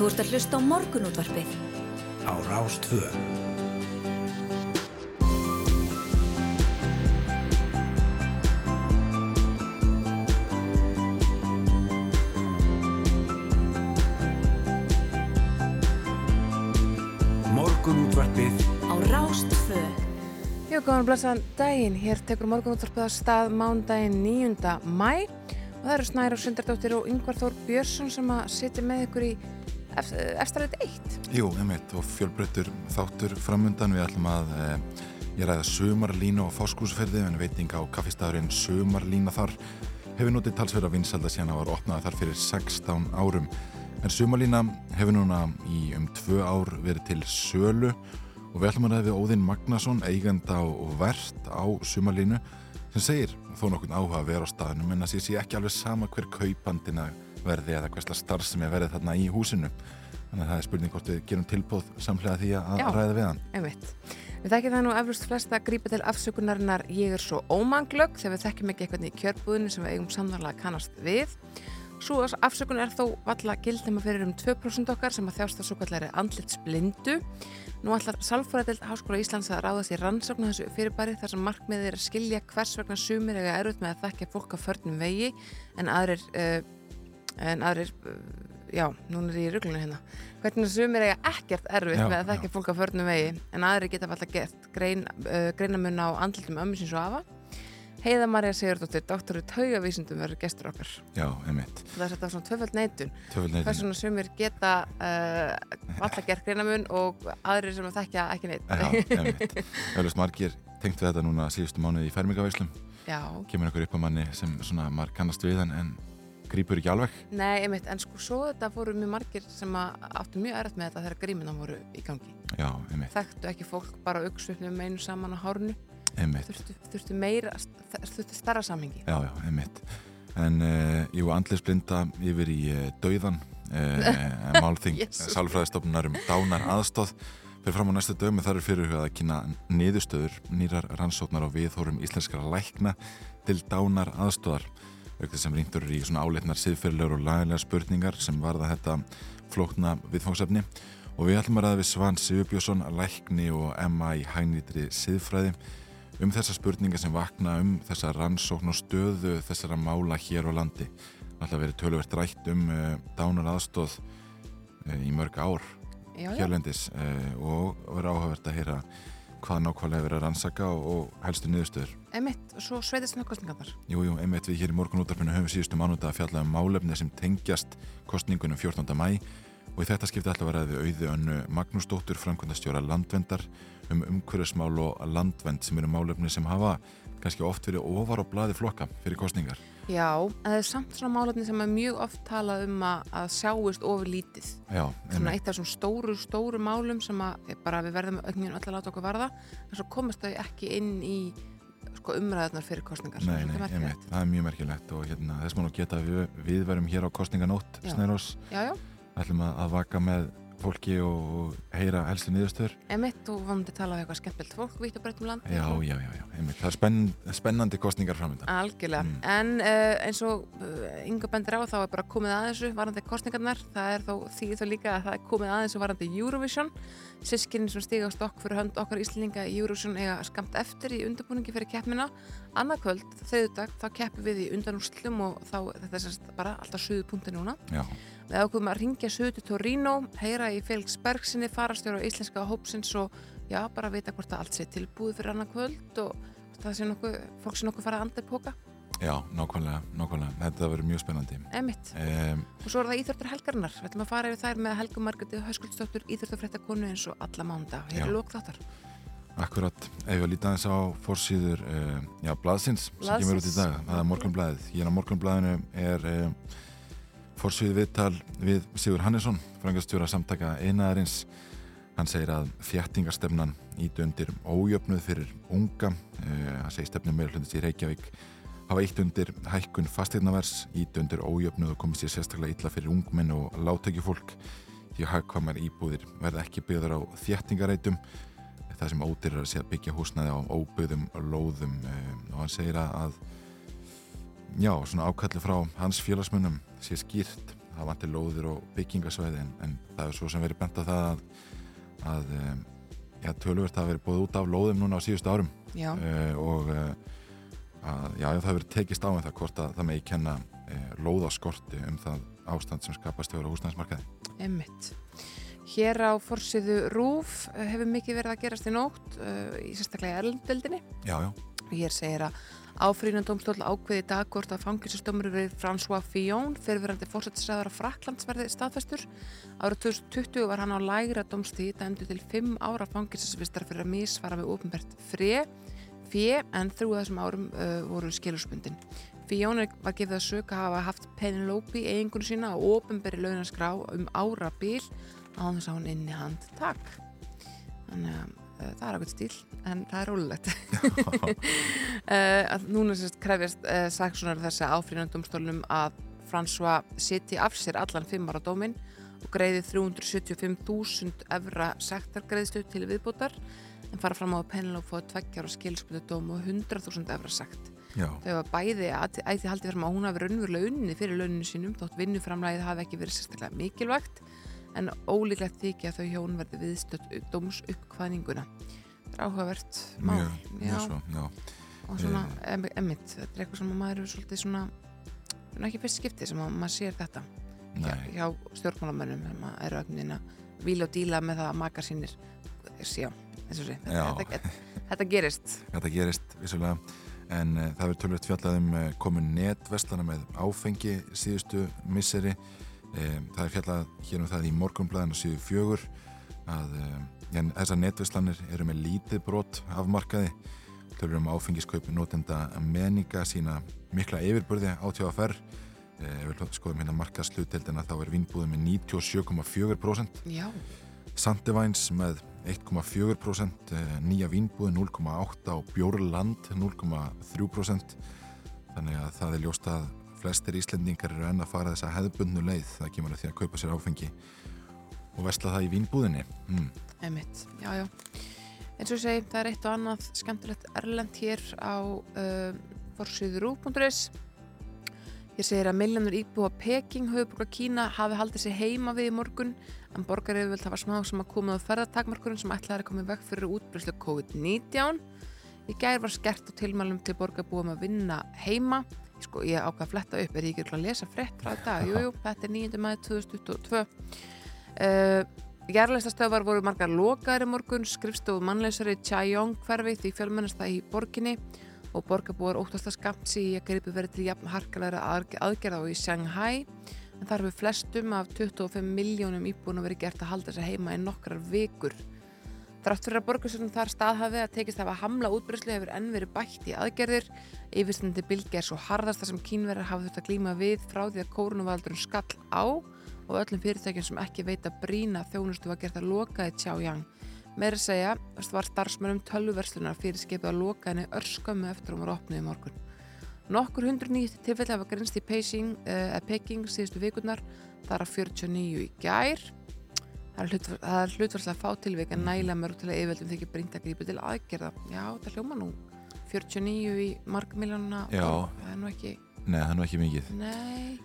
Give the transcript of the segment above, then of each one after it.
Þú ert að hlusta á morgunútvarpið. Á Rástvö. Morgunútvarpið Á Rástvö. Já, góðan blessaðan daginn. Hér tekur morgunútvarpið að stað mándaginn 9. mæ og það eru Snæra Sundardóttir og Yngvar Þór Björnsson sem að sitja með ykkur í eftirleitt eitt. Jú, einmitt og fjölbreyttur þáttur framundan. Við ætlum að e, ég ræða sömarlínu og fáskúsferði en veiting á kaffistæðurinn sömarlína þar hefur notið talsverða vinsalda síðan að var opnað þar fyrir 16 árum. En sömarlína hefur núna í um tvö ár verið til sölu og við ætlum að ræða við Óðinn Magnason eigenda og verðt á sömarlínu sem segir þó nokkur áhuga að vera á staðnum en að sé ekki alveg sama hver kaupandina verði eða hversla starf sem er verið þarna í húsinu þannig að það er spurning hvort við gerum tilbóð samlega því að Já. ræða við hann Einmitt. Við þekkjum það nú eflust flest að grípa til afsökunarinnar ég er svo ómanglögg þegar við þekkjum ekki eitthvað í kjörbúðinu sem við eigum samðarlega kannast við. Svo afsökun er þó valla gildum að fyrir um 2% okkar sem að þjásta svo kallari andlitsblindu. Nú ætlar Salfórætild Háskóla Íslands að ráða sér rannsóknu þessu fyrirbæri þar sem markmiðið er að skilja hvers vegna sumir eiga erut með að þekkja fólk á förnum vegi en aðrir, uh, en aðrir uh, já, núna er ég í ruglunu hérna. Hvernig sumir eiga ekkert erfitt Já, með að þekkja fólk á förnum vegi en aðrir geta alltaf gert grein, uh, greinamun á andlitum ömmu síns og afa. Heiða Marja Sigurdóttir, doktor í taugavísundum verður gestur okkar. Já, einmitt, Það er þetta svona tvöfald neitun. Vegna sumir geta uh, alltaf gert greinamun og aðrir sem að þekkja ekki neitt. Já, einmitt. Öllust margir tengt við þetta núna síðustu mánuði í fermingaveislum Já, kemur einhver upp á manni sem svona marg kannast við en, en grýpur ekki alveg nei, einmitt, en sko svo þetta fóru mjög margir sem áttu mjög erfitt með þetta þegar grímina voru í gangi. Já, einmitt, Þekktu ekki fólk bara auksvöfnum einu saman á hárnu, einmitt þurftu, þurftu meira, þurftu starra samhengi. Já, já, einmitt En uh, jú, andlisblinda yfir í uh, dauðan uh, Málþing Jesús. Sálfræðistofnunar um dánar aðstóð fyrir fram á næstu dögum þar er fyrir að kynna niðurstöður nýrar rannsóknar á viðhórum íslenskara lækna til dánar aðstóðar auk þess sem rýndur í svona áleitnar siðferðilegur og lagalega spurningar sem varða þetta flókna viðfangsefni og við ætlum að ræða við Svan Sigurbjörnsson lækni og MA í hægnýtri siðfræði um þessar spurningar sem vakna um þessa rannsókn og stöðu þessara mála hér á landi. Alltaf verið töluvert rætt um uh, dánar aðstóð uh, í mörg ár hérlendis uh, og verið áhugavert að heyra hvað nákvæmlega er verið að rannsaka og, helstu niðurstöður. einmitt, og svo sveitist kostningarnar. Jú, jú, einmitt við hér í morgunútarpinu höfum síðustu mánuða að fjalla um málefni sem tengjast kostningunum 14. mæ og í þetta skipti alltaf verið við auði önnu Magnúsdóttur, framkvæmdastjóra landvendar um umhverfismál og landvend sem eru málefni sem hafa kannski oft verið ofar á blaði flokka fyrir kostningar. Já, en það er samt svona málefni sem er mjög oft talað um að, sjáist ofur lítið. Já, Svona eitt af svona stóru, stóru málum sem að ég bara við verðum ögnjum öll að láta okkur varða en svo komast þau ekki inn í sko, umræðunar fyrir kostningar. Nei, nei, merkilegt. einmitt, það er mjög merkilegt og hérna, þess nú geta við, við verum hér á kostninganótt Já. Snærós, Já, já, ætlum að, að vaka með fólki og, heyra helstu niðurstöður. Emitt og vonandi tala við eitthvað skemmtilt fólk vitt og breytt um land. Já, já, já, já, það er spenn, spennandi kostningar framöndan Algjörlega, Mm. en uh, eins og yngur bendir á þá er bara komið aðeins varandi kostningarnar, það er þó því þá líka að það er komið aðeins varandi Eurovision. Sískinni sem stiga á stokk fyrir hönd okkar Íslandinga í Eurovision eiga skamt eftir í undirbúningi fyrir keppnina. Annað kvöld, þauðudag, þá keppum við í undanúslum og þá, þetta er bara alltaf suðu punkti núna. Já, Við ákveðum að ringja suðu til Torino, heyra í Felix Bergsinni, farastjóra íslenska hópsins og já, bara vita hvort að allt sé tilbúið fyrir annað kvöld og það sé nokkuð, fólk sé nokkuð farað andið póka. já, nákvæmlega, nákvæmlega Þetta verður mjög spennandi Emitt. um, Og svo er það Íþjórtur helgarinnar. Við ætlum að fara yfir þær með Helgu Margreti Höskuldsdóttur, Íþjórtafréttakonu eins og alla mánda. Hér er lók þáttar. Akkurat, ef við líta aðeins á fórsýður uh, já, blaðsins sem Blaðsins. kemur út í dag, það er morgunblæðið Hér á morgunblæðinu er uh, fórsýðu viðtal við Sigur Hannesson, frangastjóra samtaka einaðarins Hann segir að þjættingarstefnan ítu undir ójöfnuð fyrir unga. Uh, hann segir stefnum meira hlutist í Reykjavík hafa eitt undir hækkun fasteirnavers ítu undir ójöfnuð og komið sér sérstaklega illa fyrir ungmenn og látækjufólk því að hagkvæmar íbúðir verða ekki byggðar á þjættingareitum það sem ódýr að sé að byggja húsnaði á óbyggðum lóðum. Um, og hann segir að já, svona ákalli frá hans félagsmunum sé skýrt það vantir lóðir og byggingasvæði en, en það er svo sem verið bent á það að, að já, tölvert það verið búið út af lóðum núna á síðustu árum Já, uh, og uh, að, já, það verið tekist á um það hvort að það megi kenna uh, lóðaskorti um það ástand sem skapast hjá húsnæðismarkaði. emmitt. Hér á forsiðu Rúf hefur mikið verið að gerast í nótt í sérstaklega erlendeldinni. Já, já, Hér segir að áfrýnandómstól ákveði í dag hvort að fangilsistömmur við François Fillon fyrirverandi fórsættisræðar á Fraklandsverði staðfestur. Árið 2020 var hann á lægra dómstíð dæmdu til 5 ára fangilsisvistar fyrir að misfara með ofinbært frið fjö en þrjú þessum árum uh, voru skilurspundin. Fillon var gefið að söka hafa haft Penelope eigingunum sína á ofinbæri launaskrá um ára bíl á þess að hún inni hand takk. Þannig að það er ákveð stíl en það er rólulegt. uh, að núna sérst krefjast uh, saksónar þessi áfrínandumstólnum að François siti af sér allan fimm ára dóminn og greiði 375.000 evra sektargreiðslu til viðbútar en fara fram á að Penelope fóða tveggjar og skilspötu dóm og 100.000 evra sekt. já, Þau var bæði að ætti haldið fram að hún hafi raunverulega unni fyrir launinu sínum þótt vinnuframlæðið hafi ekki verið sérstaklega mikilvægt en ólíklegt þykja að þau hjón verði viðstödd dóms uppkvæðninguna. Það er áhugavert mál. mjög, mjög svo, já. og svona, em, emmitt, þetta er eitthvað sem að maður er svolítið svona, svona ekki fyrst skipti sem að maður sér þetta. Hjá, hjá stjórnmálamönnum sem eru ögnin að víla og díla með það að makar sínir sjá, eins og sé, þetta, þetta, þetta gerist. Þetta gerist vissulega. En uh, það verður tölvöld fjallað um uh, komun netverslana með áfengi síðustu misseri það er fjallað hér um það í morgunblæðinu síðu fjögur að en þessar netverslanir eru með lítið brot af markaði. Tölur um áfengiskaup notenda meninga sína mikla yfirbörði átjáðaferð ef við skoðum hérna markaðsluteldina þá er vinnbúðið með 97,4% já, Sandevæns með 1,4%, eh, nýja vínbúði 0,8% og Bjórland 0,3% þannig að það er ljóst að flestir Íslendingar eru enn að fara þessa hefðbundnu leið það kemur að því að kaupa sér áfengi og vesla það í vínbúðinni mm. emmitt, já, já eins og ég segi, það er eitt og annað skemmtilegt erlend hér á uh, forsýðurú.is Hér segir að millanur íbúa Peking, höfuborgar Kína, hafi haldið sér heima við í morgun en borgarið vil hafa smá sem að koma á ferðartakmarkurinn sem ætlaði að koma veg fyrir útbryslu COVID-19. Í gær var skert og tilmælum til borgarbúum að vinna heima. Sko, ég ákvað að fletta upp, er ég ekki örugglega að lesa frétt frá þetta? Jú, jú, þetta er 9. maður 2022. Uh, Jarlæstastöðvar voru margar lokaðir í morgun, skrifstofu mannleysari Chayong hverfi því fjölmennasta í borginni og borgarbúar óttast að skamt sig í að greipi verið til jafn harkalæra aðgerða og í Shanghai en þar hefur flestum af 25 miljónum íbúin að verið gert að halda sér heima í nokkrar vikur. Þrátt fyrir að borgarsögnum þar staðhafi að tekist af að hamla útbryslu hefur enn verið bætt í aðgerðir. Yfirstandi bylgi er svo harðasta sem kínverðar hafa þurft að glíma við frá því að kórnuvaldurinn skall á og öllum fyrirtækjum sem ekki veita brína þjónustu var gert að loka í Tjájang. Meira að segja var starfsmönnum tölvuverslunar fyrir skipið að loka henni örskömmu eftir hún var opnið í morgun. Nokkur 109 tilfelli hafa grinst í Peking, Peking síðustu vikurnar, þar að 49 í gær. Það er, hlutvarslega fá tilvik en nægilega mörg til að yfirveldum þykir brinda að grípa til aðgerða. Já, það hljóma nú 49 í markmiljónuna. Já. Það er nú ekki, Nei, það er nú ekki mikið nei,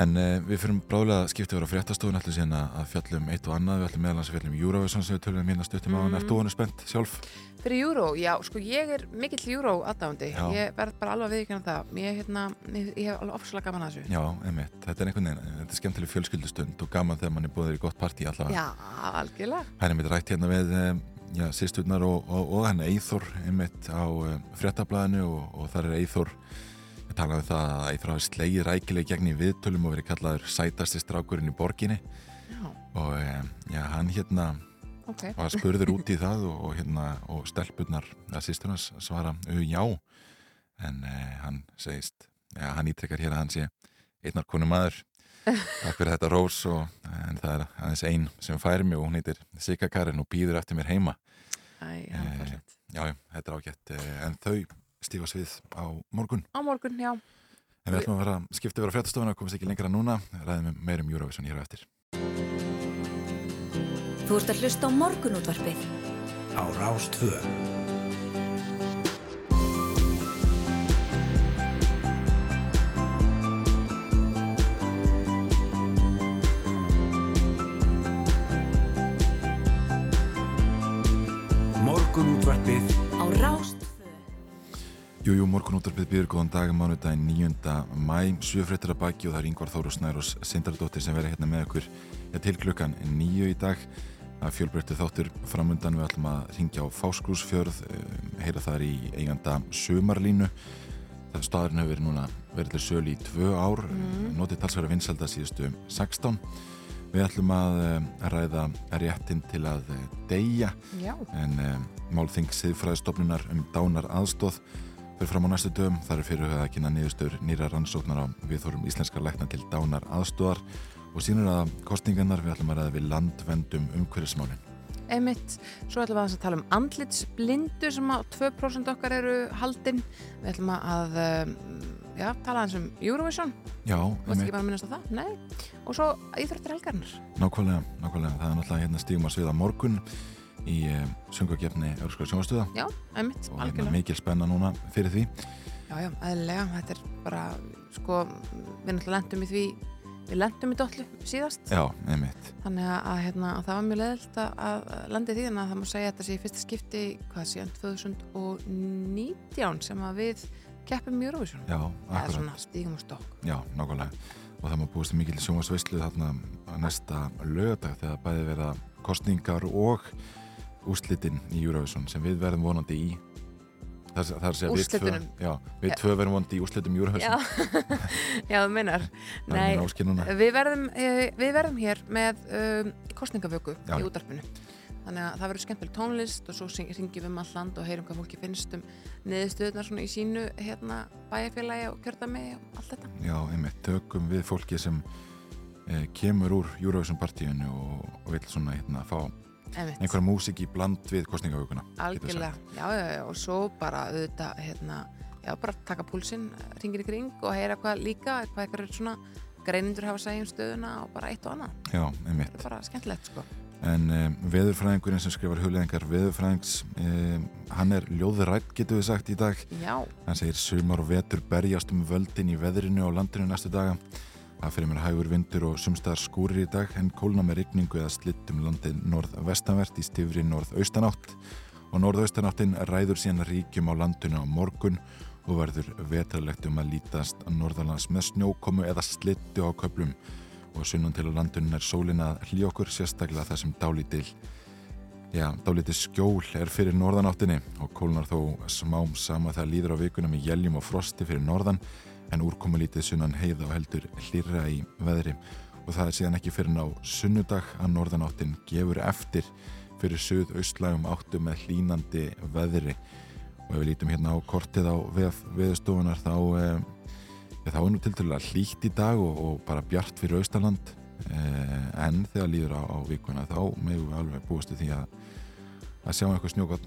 En uh, við fyrir bráðlega að skipta yfir á fréttastofun ætlum síðan að, fjallum eitt og annað við ætlum meðal hans að fjallum Eurovision sem við tölum hérna stuttum á hann Mm. Ert þú hann spennt sjálf? Fyrir Euro, já, sko ég er mikill Euro aðdándi, ég verð bara alveg að viðkjöna það, ég, hérna, ég, ég hef alveg ofslega gaman að þessu. Já, einmitt, þetta er einhvern veginn, þetta er skemmtileg fjölskyldustund og gaman þegar mann er búið í gott partí allavega. Já, algjörlega. Það er einmitt rætt hérna við um, já, sýsturnar og, og, og hann Eithor einmitt á um, fréttablaðinu og, og þar er Eithor við talaðum það að Eithor hafi slegið rækileg gegn í viðtölum og verið kallaður sætasti strákurinn í borginni. Já, og um, já, hann hérna ok. var spurður út í það og, og hérna og stelpurnar að sýsturnas svara já. En uh, hann segist já, hann ítrekkar hér að hann sé einnar konu maður takk fyrir þetta rós og en það er aðeins ein sem fær mig og hún heitir Sika Karin og býður eftir mér heima. Æ, Eh, já, þetta er ágætt eh, en þau stífa svið á morgun. Á morgun, já. En við ætlum að vera skiptið vera fréttastofuna, komist ekki lengra núna, ræðum um við meirum Júravísson hér á eftir. Þú ert að hlusta á morgunútvarpið á Rástvöð. Morgunútvarpið Jújú, morgunúttarpið býður góðan dag mánudaginn 9. mæ, sjöfréttir að baki og það er Yngvar Þóru Snærós Sindardóttir sem verður hérna með okkur til klukkan nýju í dag að fjölbreytti þáttur framundan við ætlum að ringja á Fáskrúsfjörð um, heyra þar í eiganda sömarlínu það staðurinn hefur verið núna verið til sölu í tvö ár mm. notið talsverða vinselda síðustu 16 við ætlum að um, ræða réttin til að uh, deyja Já. en um, málþing siðfræðistofnunar um dánar aðstóð fyrir fram á næstu dögum þar er fyrir að kynna niðurstöður nýra rannsóknar á viðþórum íslenskar lækna til dánar aðstóðar og sínur að kostningarnar við ætlum að ræða við landvendum umhverfismálin. Einmitt, svo ætlum við aðeins að tala um andlitsblindu sem að 2% okkar eru haldinn. Við ætlum að um, já, tala aðeins um Eurovision. Já, Þú veist ekki bara að minnast á það? Nei. Og svo Íþróttir helgarnar. Nákvæmlega, nákvæmlega. Það er náttúrulega hérna stígum að sviða morgun í um, sungagefni Örskóla sjónastöða Já, einmitt, og hérna algjörlega. mikil spenna núna fyrir því. Já, já, eðlilega. Þetta er bara, sko, við náttúrulega lendum í því, við lendum í dollu síðast. Já, einmitt. Þannig að, að, hérna, að það var mjög leðilt að, að landi því þannig að það má segja að þetta sé í fyrsta skipti hvað sé, 2019 sem að við keppum í Eurovision. Já, akkurat. svona stígum og stokk. Já, nákvæmlega. Og það má búist mikil sjónasveislu þarna næsta lögadag þegar bæði verða kostningar og úrslitin í Eurovision sem við verðum vonandi í Það, það er að við tvö, já, við tvö verðum vonandi í úrslitum Eurovision. já. Það áskil núna. Við verðum, eh, við verðum hér með um, kostningavöku Já. í útarpinu. Þannig að það verður skemmtileg tónlist og svo ringjum við um all land og heyrum hvað fólki finnst um niðurstöðunar svona í sínu hérna, bæjarfélagi og kjördami og allt þetta. Já, einmitt, tökum við fólki sem eh, kemur úr Eurovision partíinu og, og vil svona hérna fá. Einhverja músík í bland við kostningavökuna. Algjörlega, já, já, já, og svo bara auðvitað, hérna, já, bara taka púlsinn, ringir í kring og heyra hvað líka, hvað eitthvað er svona greinundur hafa að segja um stöðuna og bara eitt og annað. Já, einmitt. Það er bara skemmtilegt, sko. En um, veðurfræðingurinn sem skrifar hugleðingar veðurfræðings, um, hann er ljóðurætt, getur við sagt í dag. Já, Hann segir sumar og vetur berjast um völdin í veðrinu á landinu næstu daga. Það fyrir mér hægur vindur og sumstaðar skúrir í dag en kólna með rigningu eða slitt um landið norð-vestanvert í stifri norð-austanátt. Og norð-austanáttin ræður síðan ríkjum á landinu á morgun og verður vetralegt um að lítast norðalands með snjókomu eða slittu á köplum og sunnum til á landinu er sólin að hlý okkur sérstaklega það sem dálítil Já, dálítið skjól er fyrir norðanáttinni. Og kólnar þó smám sama þegar líður á vikunum í jæljum og frosti fyrir norðan en úrkomulítið sunnan heiða og heldur hlýra í veðri. Og það er síðan ekki fyrir ná sunnudag að norðanáttin gefur eftir fyrir suð-austlægum áttu með hlínandi veðri. Og ef við lítum hérna á kortið á veð, veðustofunar þá, e, þá er nú til dælu hlýtt í dag og, og bara bjart fyrir austaland e, en þegar líður á, á vikuna þá meðum við alveg búist því að að sjá eitthvað snjókott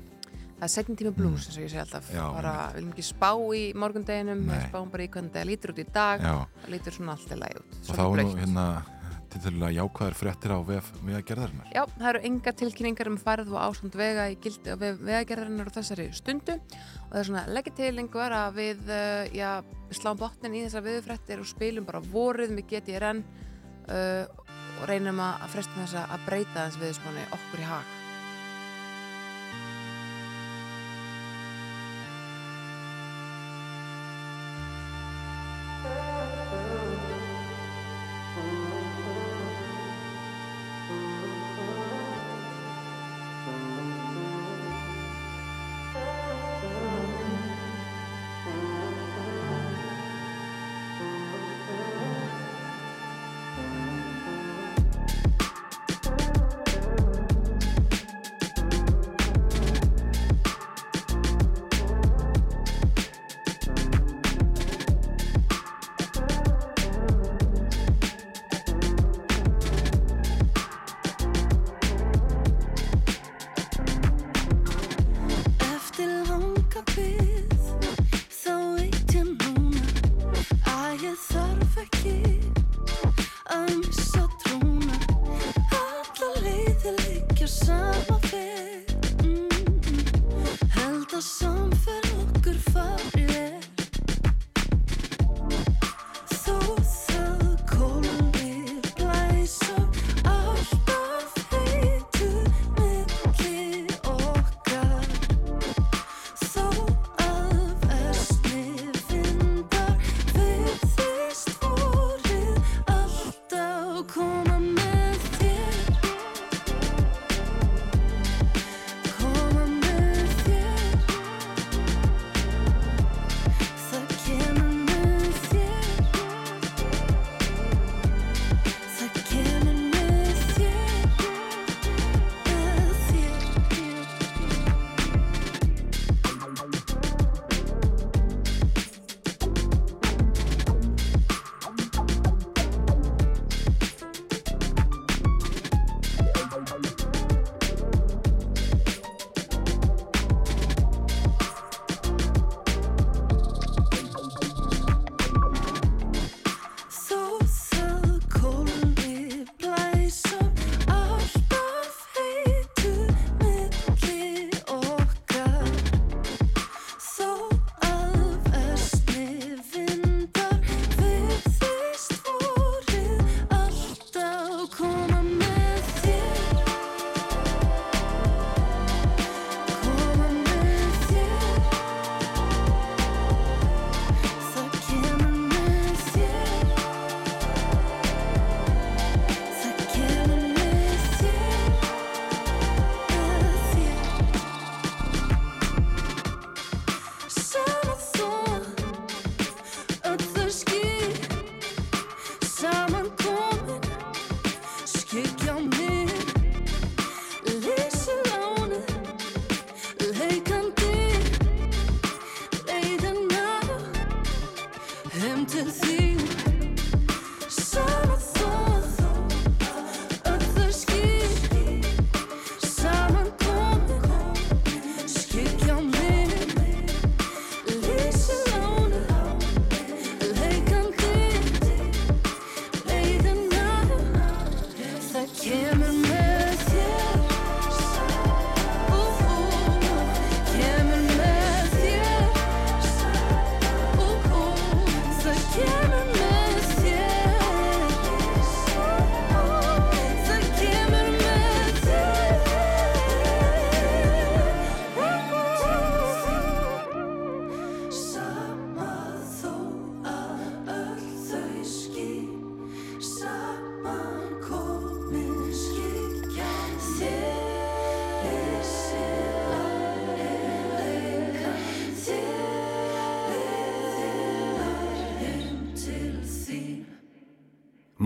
það er setjum tíma blues, eins og ég segi alltaf. Mm. Já, bara, við viljum ekki spá í morgundeginum, við spáum bara í hvernig það lítur út í dag, það lítur svona allt í lagi út. og þá er nú hérna til dælu að jákvæðar fréttir á vegagerðarinnar. Já, það eru enga tilkynningar um færð og ástand vega í gildi og vegagerðarinnar á þessari stundu og það er svona leggja til einhver að við uh, já, sláum botnin í þessar viðfrettir og spilum bara vorið með GTRN uh, og reynum að að fresta þess að breyta þess viðspáni okkur í hag.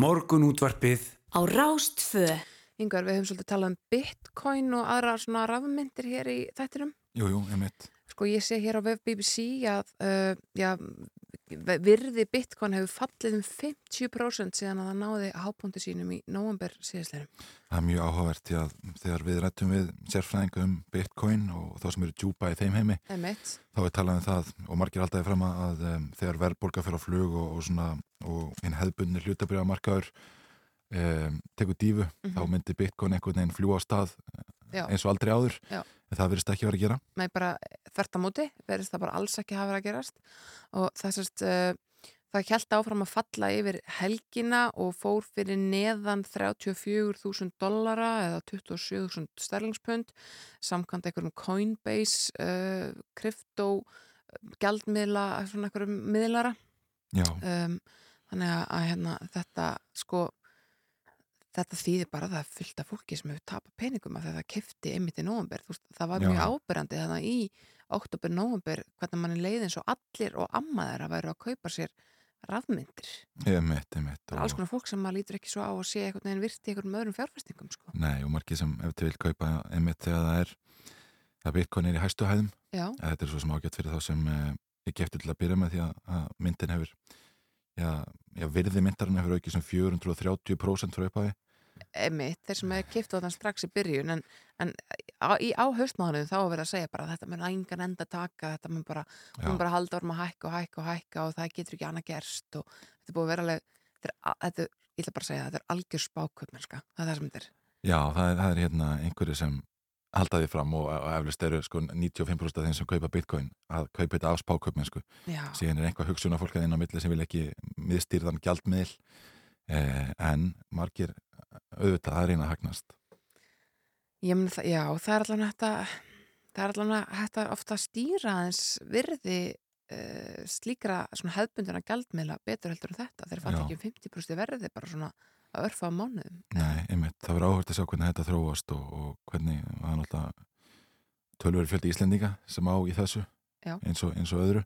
Morgun útvarpið á Rástfö. Yngvar, við höfum svolítið talað um bitcoin og aðra svona rafmyndir hér í þættinum. Jú, jú, ég mitt. Sko ég sé hér á web BBC að uh, já, virði bitcoin hefur fallið um 50% síðan að það náði hápunktu sínum í november síðastleginum. Það er mjög áhugavert því að þegar við rættum við sérfræðingu um bitcoin og þá sem eru djúpa í þeim heimi, Emitt. þá er talað um það og margir alltaf er fram að um, þegar verðbólka fyrir á flug og, og, svona, og hinn hefðbunni hlutabriðamarkaður um, tekur dífu, mm -hmm. þá myndir bitcoin einhvern veginn fljúa á stað Já. eins og aldrei áður, Já. en það verðist ekki verið að gera. Með bara þvert á móti, verðist það bara alls ekki hafa verið að gerast og þessast uh, það held áfram að falla yfir helgina og fór fyrir neðan 34.000 dollara eða 27.000 sterlingspund samkvæmt einhverjum Coinbase uh, krypto gjaldmiðla, svona einhverjum miðlara Já, um, þannig að, að hérna, þetta sko þetta þýðir bara að það er fullt af fólki sem hefur tapað peningum af því að það kefti einmitt í veist, það var mjög ábyrrandi þannig í oktober, nóvember hvernig mann er leið eins og allir og ammaðir að væru að kaupa sér rafmyndir ég mitt, ég mitt. það er alls konar fólk sem maður lítur ekki svo á að sé einhvern veginn virti í einhverjum öðrum fjárfæstingum sko. Nei, og margir sem ef til vil kaupa einmitt þegar það er að bitcoin er í hæstu hæðum já, eða þetta er svo sem ágætt fyrir þá sem eh, ég gefti til að byrja með því að, að myndin hefur já, já, virði myndarinn hefur aukið sem 430% frá upphæði einmitt, þeir sem hefur kipt á þann strax í byrjun en, en á, í á haustmánuðum þá er verið að segja bara að þetta mun engan enda taka þetta mun bara, mun bara halda orma að hækka og hækka og hækka og það getur ekki annað gerst og þetta búið að vera alveg þetta þetta, ég ætla bara að segja, þetta er algjör spáköpmennska, það er það sem þetta er. Já, það er, það er hérna einhverju sem halda því fram og, og eflust eru sko 95% af þeim sem kaupa bitcoin að kaupa þetta af spákaupmennsku. Já, síðan er einhvað hugsun af fólk að inn á milli sem vil ekki miðstýrðan gjaldmiðl eh, en margir auðvitað að reyna að hagnast. Meni það, já, það er allan hægt að það er allan hægt að ofta stýra aðeins virði uh, slíkra svona hefðbundina gjaldmiðla betur heldur en þetta, þeir Já. ekki um 50% verði bara svona að örfa á mánuðum. Nei, einmitt, það verður áhört að sjá hvernig þetta þróast og, og hvernig það er náttúrulega tölveri fjöldi Íslendinga sem á í þessu eins og, eins og öðru.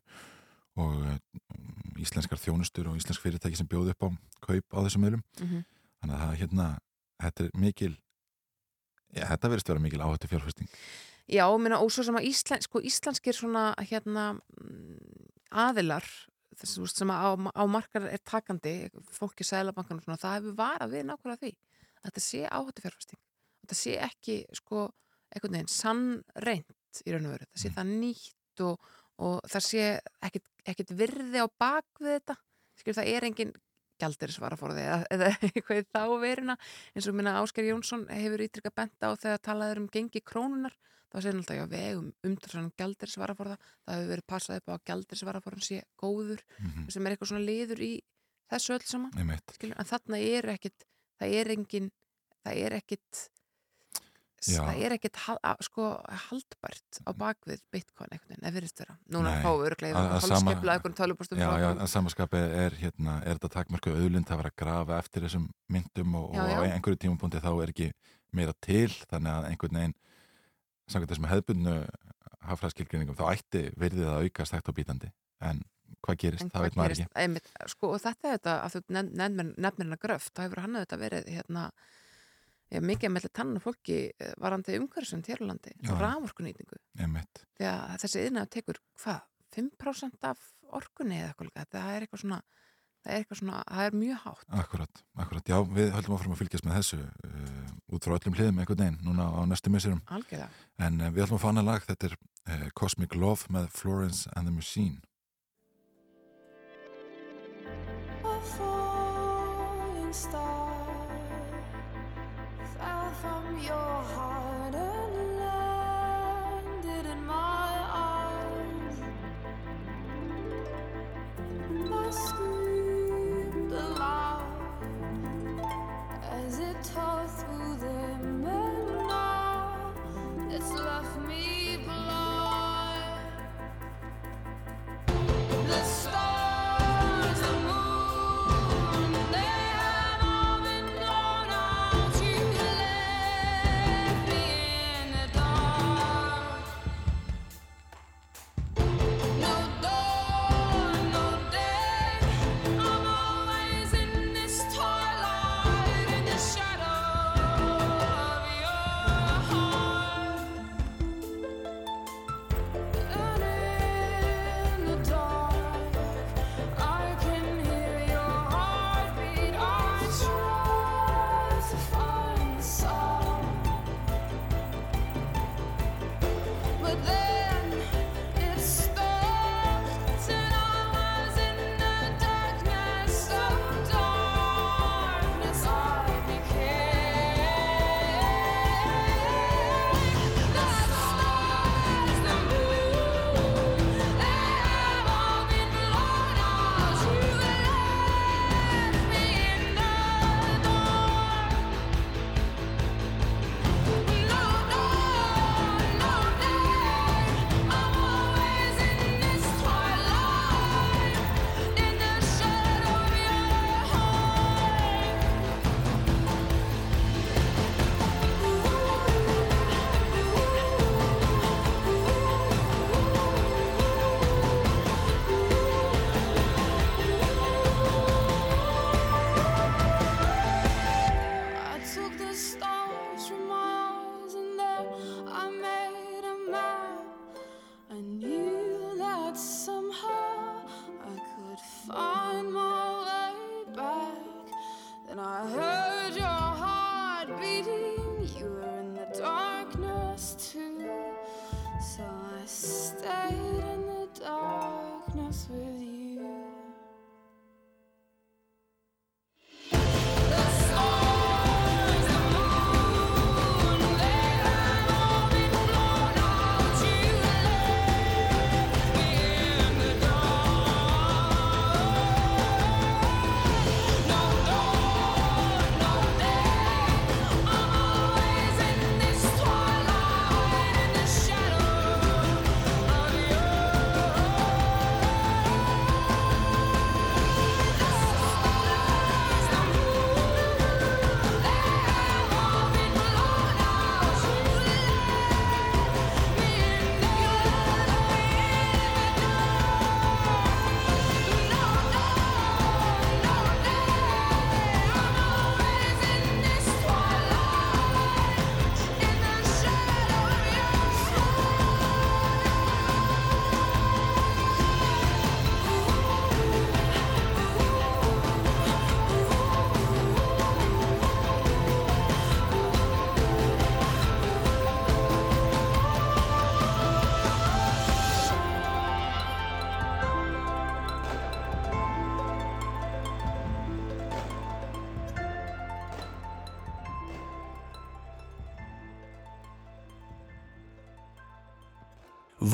Og um, íslenskar þjónustur og íslensk fyrirtæki sem bjóðu upp á kaup á þessum meðlum mm -hmm. þannig að það hérna, þetta er mikil já, þetta verðist vera mikil áhættu fjárfesting Já, og svo sem að Ísland, sko, íslenskir svona hérna mm, aðilar þess, veist, sem að á, á markar er takandi, fólk í sælabankan og svona, það hefur varað við nákvæmlega því að þetta sé áhættu fjárfesting þetta sé ekki, sko, einhvern veginn sannreint í raun og veru. Það sé Mm. það nýtt og, og það sé ekkit, ekkit virði á bak við þetta, skilur það er engin gjaldirisvaraforði eða, eða eitthvað þá veruna eins og minna Ásker Jónsson hefur ítrykka bent á þegar talaður um gengi krónunar þá segir hann alltaf já vegum umtalsan gjaldirisvaraforða það hefur verið passað upp á að gjaldirisvaraforðan sé góður mm sem er eitthvað svona liður í þessu öll saman skilur, en þarna er ekkit það er engin það er ekkit Já. það er að, sko, haldbært á bakvið bitcoin einhvern veginn, ef virðist vera. Núna fáum við örglega Að- að sama- hálfskipla einhvern tölupústum já, já, að samanskapi er hérna, er þetta takmörku auðlind að vera að grafa eftir þessum myndum og, Já, og á já. einhverju tímapunkti þá er ekki meira til þannig að einhvern veginn samkvæmt þessum hefðbundnu hafræðskilgrinningum þá ætti verðið að aukast hægt og bítandi en hvað gerist, En það hvað veit maður gerist? Einmitt, sko, og þetta er þetta að þú nefnir nefnir hana gröft, þá hefur hann þetta verið hérna, ja, mikið með tannan fólki eh, varandi umhverfisum hér á landi, Já. rávorkunýtingu ekki þessi yðnaður tekur hvað, 5% af orkunni eða eitthvað það er eitthvað svona það er eitthvað svona, það er mjög hátt. Akkurat, akkurat já, við höldum áfram að fylgjast með þessu uh, út frá öllum hliðum einhvern veginn núna á næstu missurum algjörða, en uh, við ætlum að fá annað lag, þetta er uh, Cosmic Love með Florence and the Machine. A falling star fell from your heart and landed in my arms. I screamed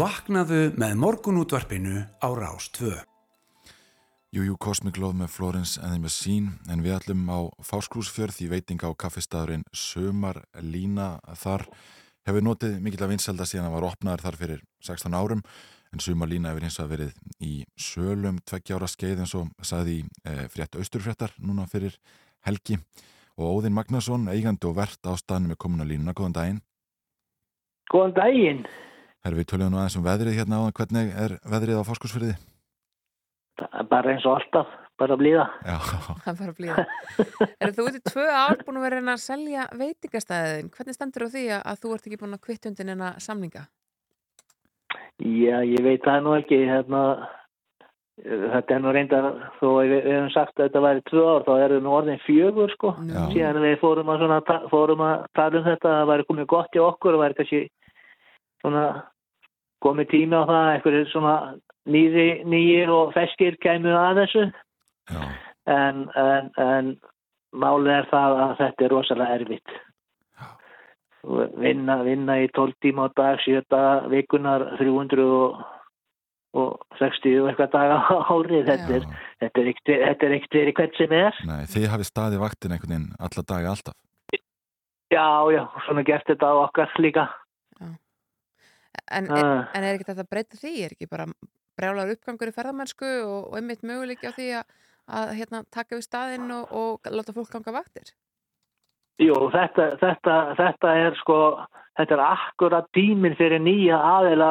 Vaknaðu með morgunútvarpinu á Rás 2. Jújú Cosmic Love með Florence and the Machine en við ætlum á Fáskrúsfjörð í veitinga á kaffestæðurinn Sömar Lína þar hefur notið mikill að vinselda síðan að var opnaður þar fyrir 16 árum en Sömar Lína hefur hins vegar verið í sölum tveggjára skeið eins og sagði í e, frétt austurfréttar núna fyrir helgi og Óðinn Magnason, eigandi og verðt á staðnum með komuna línuna, góðan daginn Góðan daginn. Herfi, við töluðum nú aðeins um veðrið hérna á hvernig er veðrið á er Bara eins og alltaf, bara að blíða. Já, Það fara að blíða. Er þú ert í tvö ár búin að vera að reyna að selja veitingastæðin? Hvernig stendur á því að, að þú ert ekki búin að kvitt undir neina samninga? Já, ég veit það nú ekki, hérna, þetta er nú reyndar, þó að við, við hefum sagt að þetta væri tvö ár, þá er það nú orðin fjögur, sko. Nú. Síðan við fórum að, svona, fórum að tala um þetta, það væri komið gott í okkur, það væri kannski svona komið tími á það, einhverjir svona nýri, nýjir og feskir kæmu að þessu, já, en, en, en málið er það að þetta er rosalega erfitt. Vinna, vinna í 12 tíma á dag, 7 vikunar, 300 og, og 60 og eitthvað daga á árið. Þetta er, þetta er ekkert þetta er ekkert verið hvert sem er. Nei, þið hafið staðið vaktin einhvern veginn alla dagi alltaf. Já, já, svona gert þetta á okkar líka. En, Ah. en er ekki þetta að breyta því? Er ekki bara brjálar uppgangur í ferðamennsku og, og einmitt möguleiki á því að, að hérna, taka við staðinn og, og láta fólk ganga vaktir? Jú, þetta, þetta, þetta er sko, þetta er akkurat tíminn fyrir nýja aðeila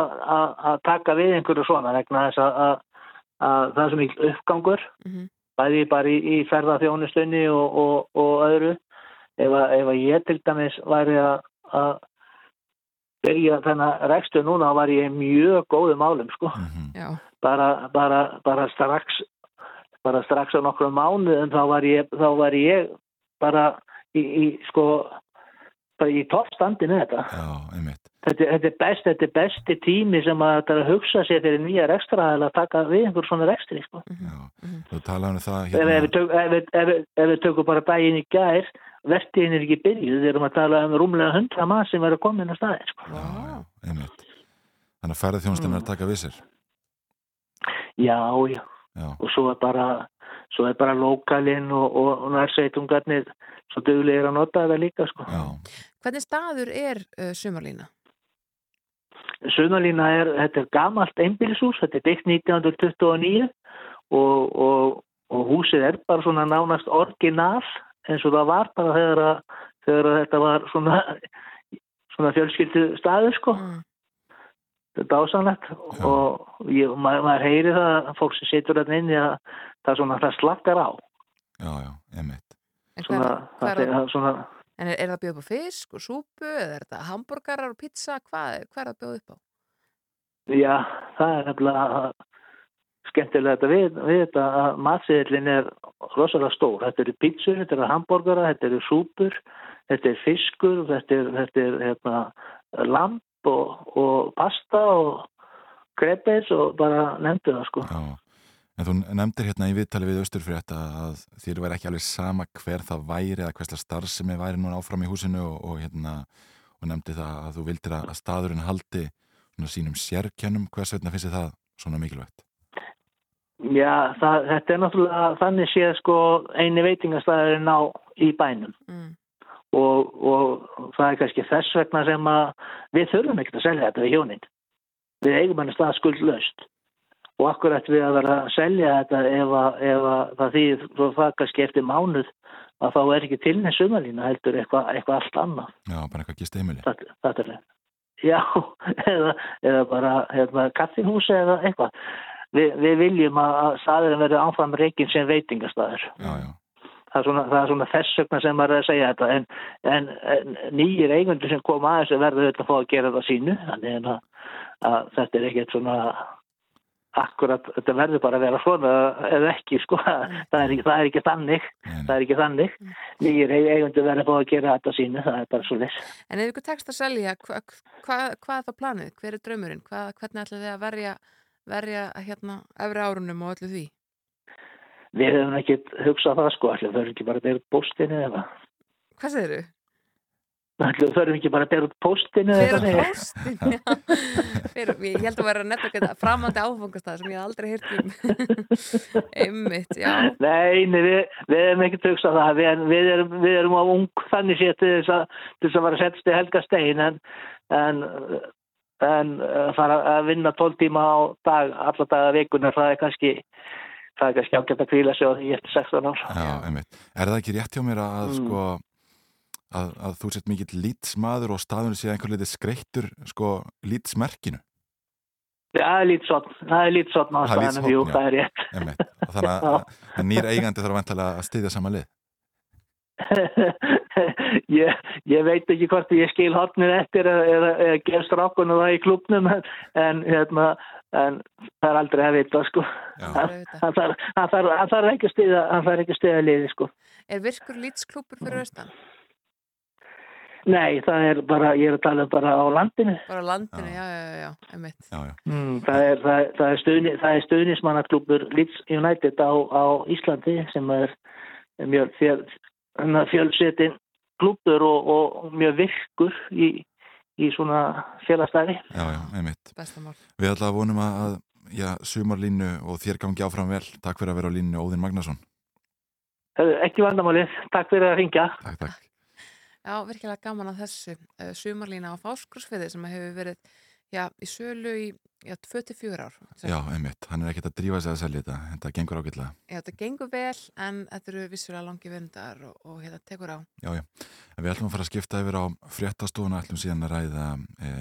að taka við einhverju svona vegna þess að, að, að það er svo mikil uppgangur. Mm bæði bara í, í ferðarþjónustunni og, og, og öðru ef, að, ef að ég til dæmis væri að, að byrja þennan rekstu núna var ég í mjög góðum álum sko. Mm Já, bara, bara, bara strax bara strax á nokkrum mánuðum þá var ég, þá var ég bara í, í sko bara í toppstandi með þetta. Já, einmitt. þetta, þetta, er best, þetta er besti tími sem að þetta er að hugsa sér fyrir nýja rekstra að taka við einhver svona rekstri sko. Já, þú talaði um það ef, ef, hérna. við tök, ef, við- ef, við- ef við tökum bara daginn í gær vertiðin er ekki byrjuð, við erum að tala um rúmlega hundra maður sem verður komin á staðin sko. Já, einmitt. Þannig að ferðarþjónustin er að taka við sér. já, já, Já, og svo er bara svo er bara lokalinn og, og, og nærsveitungarnir svo duglegir að nota þetta líka sko. hvernig staður er uh, sumarlína? Sunnalína er, þetta er gamalt einbýlishús, þetta er byggt 1929 og, og, og húsið er bara svona nánast orginal eins og það var bara þegar, að, þegar að þetta var svona, svona fjölskyldu staður sko. Mm. Þetta er ásanlegt Já. og ég, maður, maður heyri það, fólk sem situr þarna inni að það er svona, það slakkar á. já, já, einmitt. En, Svona, það, er, svona, en er, er það að bjóða upp á fisk og súpu eða er þetta hambúrgarar og pizza? Hvað, hvað er það að bjóða upp á? já, það er nefnilega skemmtilegt að við, við þetta að matsiðillin er rosalega stór. Þetta eru pizzur, þetta eru hambúrgara, þetta eru súpur, þetta er fiskur, þetta er, þetta er hérna, lamp og, og pasta og krepes og bara nefndu það sko. Já, en þú nefndir hérna í viðtali við Östurfrétt að þér væri ekki alveg sama hver það væri eða hverslega starfsemi væri núna áfram í húsinu og, og hérna og nefndi það að þú vildir að að staðurinn haldi sínum sérkennum hvers vegna finnst þér það svona mikilvægt? Já, það, þetta er náttúrulega þannig séð sko eini veitingastæðurinn á í bænum Mm. og, og það er kannski þess vegna sem að við þurfum ekkert að selja þetta við hjónin. Við eigum hann stað skuldlaust og akkurat við að vera að selja þetta ef, að, ef að það þýðir svo það kannski eftir mánuð að þá er ekki til neins sumalína heldur eitthvað eitthva allt annað. Já, bara eitthvað gist heimili. Þetta, þetta er Já, eða, eða bara hérna, kaffihúsi eða eitthvað. Vi, við viljum að, að staðurinn verði áfram reygin sem veitingastæður. Það er, svona, það er svona þess vegna sem maður er að segja þetta en, en, en nýjir eigundur sem koma aðeins verður auðvitað að fá að gera það sínu þannig en að, að þetta er ekkert svona akkurat, þetta verður bara að vera svona eða ekki sko, það er ekki, það er ekki þannig, nei, það er ekki þannig nýjir eigundur verður að fá að gera þetta sínu það er bara svo þess. En ef ykkur tekst að selja, hva, hva, hvað er þá planið? Hver er draumurinn? Hva, hvernig ætlaði þið að verja, verja hérna, efri árunum og öllu því? Við hefum ekki hugsað það sko, allir þau eru ekki bara að bera bústinni eða Hvað segir þú? Ætli, þurfum ekki bara að bera út postinu eða Fyrir þannig? póstin, já. Fyrir, ég held að vera nefna eitthvað framandi áfangastað sem ég aldrei heyrt um. Einmitt, já. Nei, nei við, við erum ekki að hugsa það. Við, við, erum, við erum á ung þannig séð til þess að, að vera settst í helga stein en, en, en að fara að vinna 12 tíma á dag, alla daga vikunar, það er kannski það er kannski ágætt að kvíla sig á því eftir 16 ár. Já, einmitt. Er það ekki rétt hjá mér að, Mm. sko, að, að þú sett mikill lítsmaður og staðunum sé einhver litið skreittur sko, lítsmerkinu? Já, það er lítið svona, það er lítið svona á Það staðanum, jú, það er rétt. Þannig að, að nýr eigandi þarf vantilega að styðja sama lið. ég, ég veit ekki hvort ég skil hotnir eftir eða, eða, eða gefst rákunu það í klubnum en, en, hérna, en það er aldrei að vita sko. Hann, þarf, ekki að stiða liði sko. Er virkur lýtsklúpur fyrir austan? Nei, það er bara, ég er að tala bara á landinu Bara á landinu, já, já, já, já, einmitt. já, já. mm, það er, það, er- það er, stuðni, það er stuðnismannaklubur Leeds United á, á Íslandi sem er mjög fjölsetin klubur og, og mjög virkur í, í svona félagstæði já, já, einmitt. Bestamál. Við að vonum að, að já, sumarlínu og þér gangi áfram vel. Takk fyrir að vera á línu Óðinn Magnason. ekki vandamálið, takk fyrir að ringja Takk, takk. Já, virkilega gaman að þessu uh, sumarlína á fáskursfiði sem hefur verið já, í sölu í já, 24 ár. Já, einmitt. Hann er ekkert að drífa sig að selja þetta. Þetta gengur ágætlega. Já, þetta gengur vel en þetta eru vissulega langi vindar og, og hérna tekur á. Já, já. En við ætlum að fara að skipta yfir á fréttastofuna, ætlum síðan að ræða e,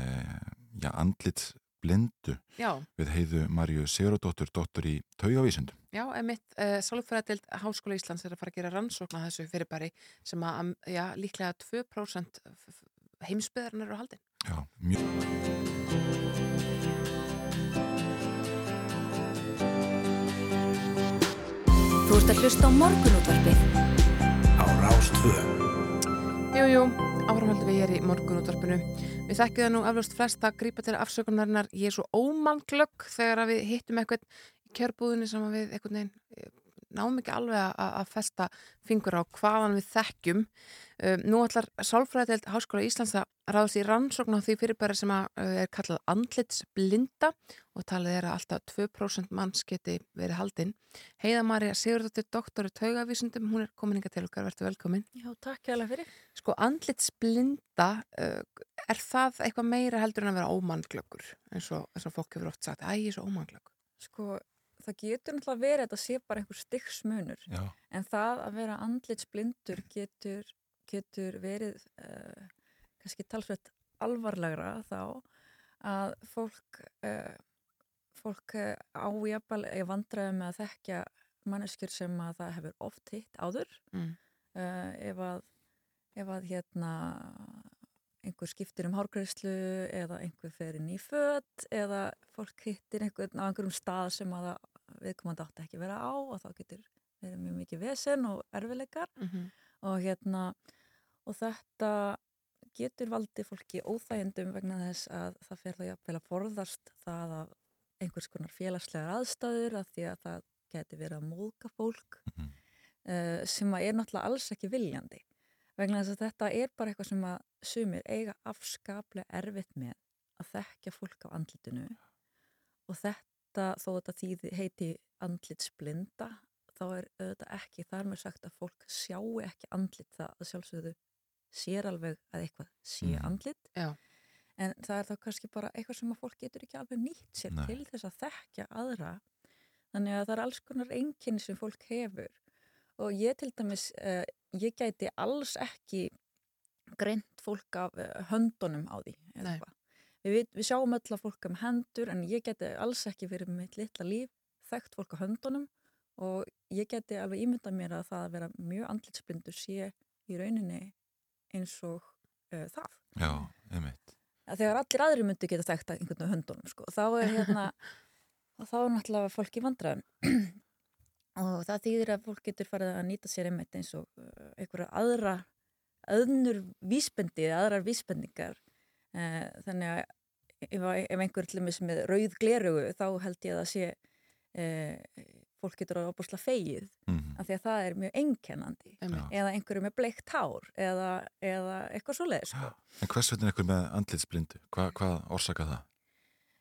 já, andlits blindu Já, við heiðu Marju Sigurðardóttur, dóttur í taugavísundum. já, emitt, uh, Sálfræðild Háskóla Íslands er að fara að gera rannsókn að þessu fyrirbæri sem að, já, líklega 2% heimsbyðarinn eru haldin. Já, mjög. Þú ert að hlusta á morgunútvarpið á Rás 2. Jú, jú, áframhaldum við hér í morgunútvarpinu. Við þekkjum það nú eflaust flest að grípa til afsökunarinnar. Ég er svo ómannglögg þegar að við hittum eitthvað í kjörbúðinni sem að við einhvern veginn eh, náum ekki alveg að, að festa fingur á hvaðan við þekkjum. Um, nú ætlar Sálfræðild Háskóla Íslands að ráðast í rannsókn á því fyrirbæri sem uh, er kallað andlitsblinda og talið er að alltaf 2% manns geti verið haldinn. Heiða Marja Sigurðardóttir, doktor í taugavísundum, hún er komin inga til okkar, verður velkomin. Já, takk hérlega fyrir. Sko, andlitsblinda, uh, er það eitthvað meira heldur en að vera ómannglöggur? Eins og, og fólk hefur oft sagt, æ, ég er svo ómannglöggur. Sko, það getur náttúrulega verið að þetta sé bara einhver styggsmunur. En það að vera andlitsblindur getur, getur verið uh, kannski talsveit alvarlegra þá að fólk, uh, fólk uh, ájabal er vandræði með að þekkja manneskjur sem að það hefur oft hitt áður. Mm. Uh, ef, að, ef að hérna einhver skiptir um hárgreyslu eða einhver fer inn í fött eða fólk hittir einhvern á einhverjum stað sem að það viðkomandi átti ekki vera á og þá getur verið mjög mikið vesen og erfileikar Mm -hmm. og hérna og þetta getur valdið fólki óþægindum vegna þess að það fer það jafnvel að forðast það að einhvers konar félagslegar aðstæður að því að það geti verið að móðka fólk Mhm. uh, sem er náttúrulega alls ekki viljandi vegna þess að þetta er bara eitthvað sem að sumir eiga afskaplega erfitt með að þekkja fólk á andlitinu og þetta þó þetta þýði heiti andlitsblinda þá er auðvitað ekki þar með sagt að fólk sjáu ekki andlit það að sjálfsögðu sér alveg að eitthvað sé Mhm. andlit Já. en það er þá kannski bara eitthvað sem að fólk getur ekki alveg nýtt sér Nei. til þess að þekkja aðra þannig að það er alls konar einkenni sem fólk hefur og ég til dæmis uh, ég gæti alls ekki greint fólk af uh, höndunum á því eða eitthvað. Við, við sjáum öll að fólk um hendur en ég geti alls ekki fyrir mitt litla líf þekkt fólk á höndunum og ég geti alveg ímyndað mér að það að vera mjög andlitsblindur sé í rauninni eins og uh, það. já, einmitt. Að þegar allir aðri myndu geta þekkt að einhvern veginn höndunum sko, þá er hérna þá er náttúrulega fólk í vandræðum og það þýðir að fólk getur farið að nýta sér einmitt eins og uh, einhverja aðra öðnur vísbendi aðrar vísbendingar uh, þannig að ef, ef einhver til dæmis með rauð glerugu þá held ég að það sé uh, fólk getur að opusla fegið Mhm. af því að það er mjög einkennandi Einmitt. eða einhverju með bleikt hár eða, eða eitthvað svo leið sko. En hvers vegna er eitthvað með andlitsblindu? Hva, hvað orsaka það?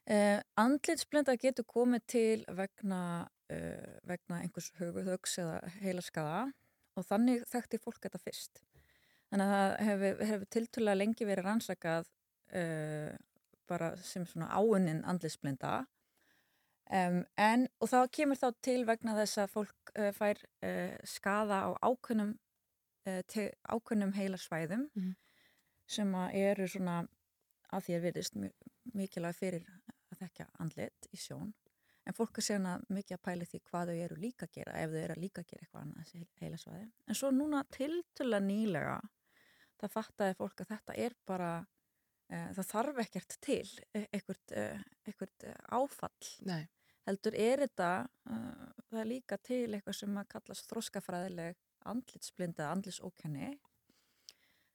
Uh, andlitsblinda getur komið til vegna, uh, vegna einhvers höguðöks eða heilaskaða og þannig þekkti fólk þetta fyrst. Þannig að það hefur, hefur tiltölulega lengi verið rannsakað uh, bara sem svona áunnin andlitsblinda. Um, en og það kemur þá til vegna þess að fólk uh, fær uh, skaða á ákunnum, uh, te, ákunnum heilasvæðum Mhm. sem að eru svona að því að virðist mjög mikilvæg fyrir að þekka andlit í sjón. En fólk er sérna mikið að pæli því hvað þau eru líka að gera ef þau eru að líka að gera eitthvað annað þessi heila svæði en svo núna tiltöla nýlega það fattaði fólk að þetta er bara það þarf ekkert til e, ekkert, e, ekkert e, áfall. Nei. heldur er þetta uh, það er líka til eitthvað sem að kallast þroskafræðileg andlitsblinda andlitsókenni.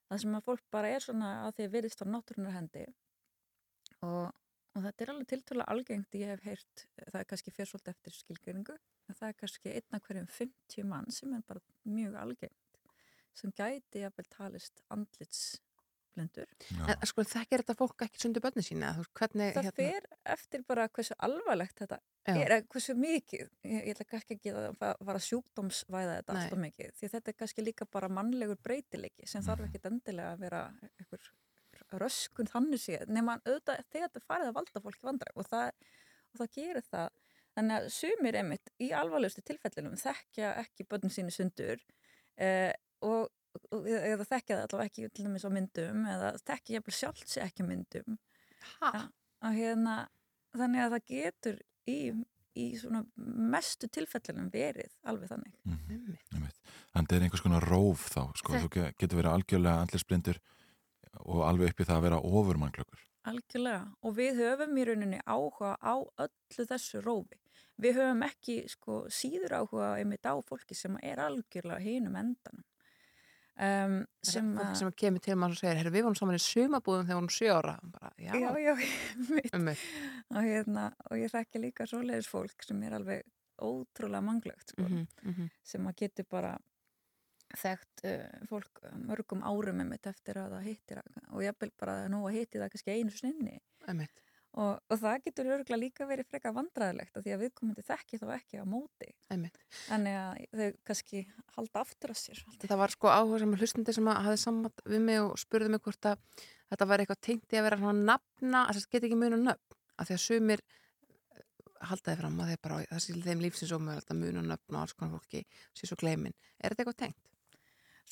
Það sem að fólk bara er svona að því að virðist á náttúrunar hendi. Og, og þetta er alveg tiltölulega algengt ég hef heyrt, það er kannski fyrir svolítið eftir skilgreiningu, en það er kannski einna hverjum 50 mann sem er bara mjög algengt sem gæti jafnvel talist andlitsblindur Já. En sko þekkir þetta fólk ekki sundu bönni sína? Hvernig, það fer eftir bara hversu alvarlegt þetta Já. er, hversu mikið ég, ég ætla ekki að að sjúkdómsvæða þetta Nei. alltaf mikið, því þetta er kannski líka bara mannlegur breytileiki sem þarf ekkit endilega að vera einhver röskun þannig séð, nema auðvitað þegar þetta farið að valda fólki vandræg og það, og það gerir það þannig að sumir einmitt í alvarlegustu tilfellinum þekkja ekki börnin síni sundur eh, og eða þekkja það allavega ekki til dæmis á myndum eða þekkja jafnvel sjálft sér ekki myndum Ha? að hérna, þannig að það getur í, í svona mestu tilfellunum verið alveg þannig. Einmitt. Einmitt. Þannig að það er einhvers konar róf þá, sko, þú ge- getur verið algjörlega andlisblindur og alveg upp í það að vera ofurmannklökkur. Algjörlega. Og við höfum í rauninni áhuga á öllu þessu rófi. Við höfum ekki sko, síður áhuga einmitt á fólki sem er algjörlega hinum endanum. Um, sem að... sem kemur til maður og segir, við vorum saman í sumabúðum þegar við vorum sjö ára. Bara, já, Já, já, mitt. um. Og, hérna, og ég þekki líka svoleiðis fólk sem er alveg ótrúlega manglögt sko. Mm -hmm. sem að getur bara þekkt uh, fólk mörgum árum eftir að það hittir og jafnvel bara að nú að hitti það kannski einu sinni Einmitt. Og, og það getur örgulega líka verið freka vandræðilegt af því að viðkomandi þekki þá ekki á móti að þau kannski halda aftur að sér svolítið. Það var sko áhuga sem hlustandi sem að hafði sammant við mig og spurði mig hvort að þetta var eitthvað tengt í að vera svona nafna, að það geti ekki muna nöfn. Af því að sumir eh, haldaði fram að þeir bara, það sé þeim lífsins og mögulegt að muna nöfn og alls konar fólki sé svo gleimin. Er þetta eitthvað tengt?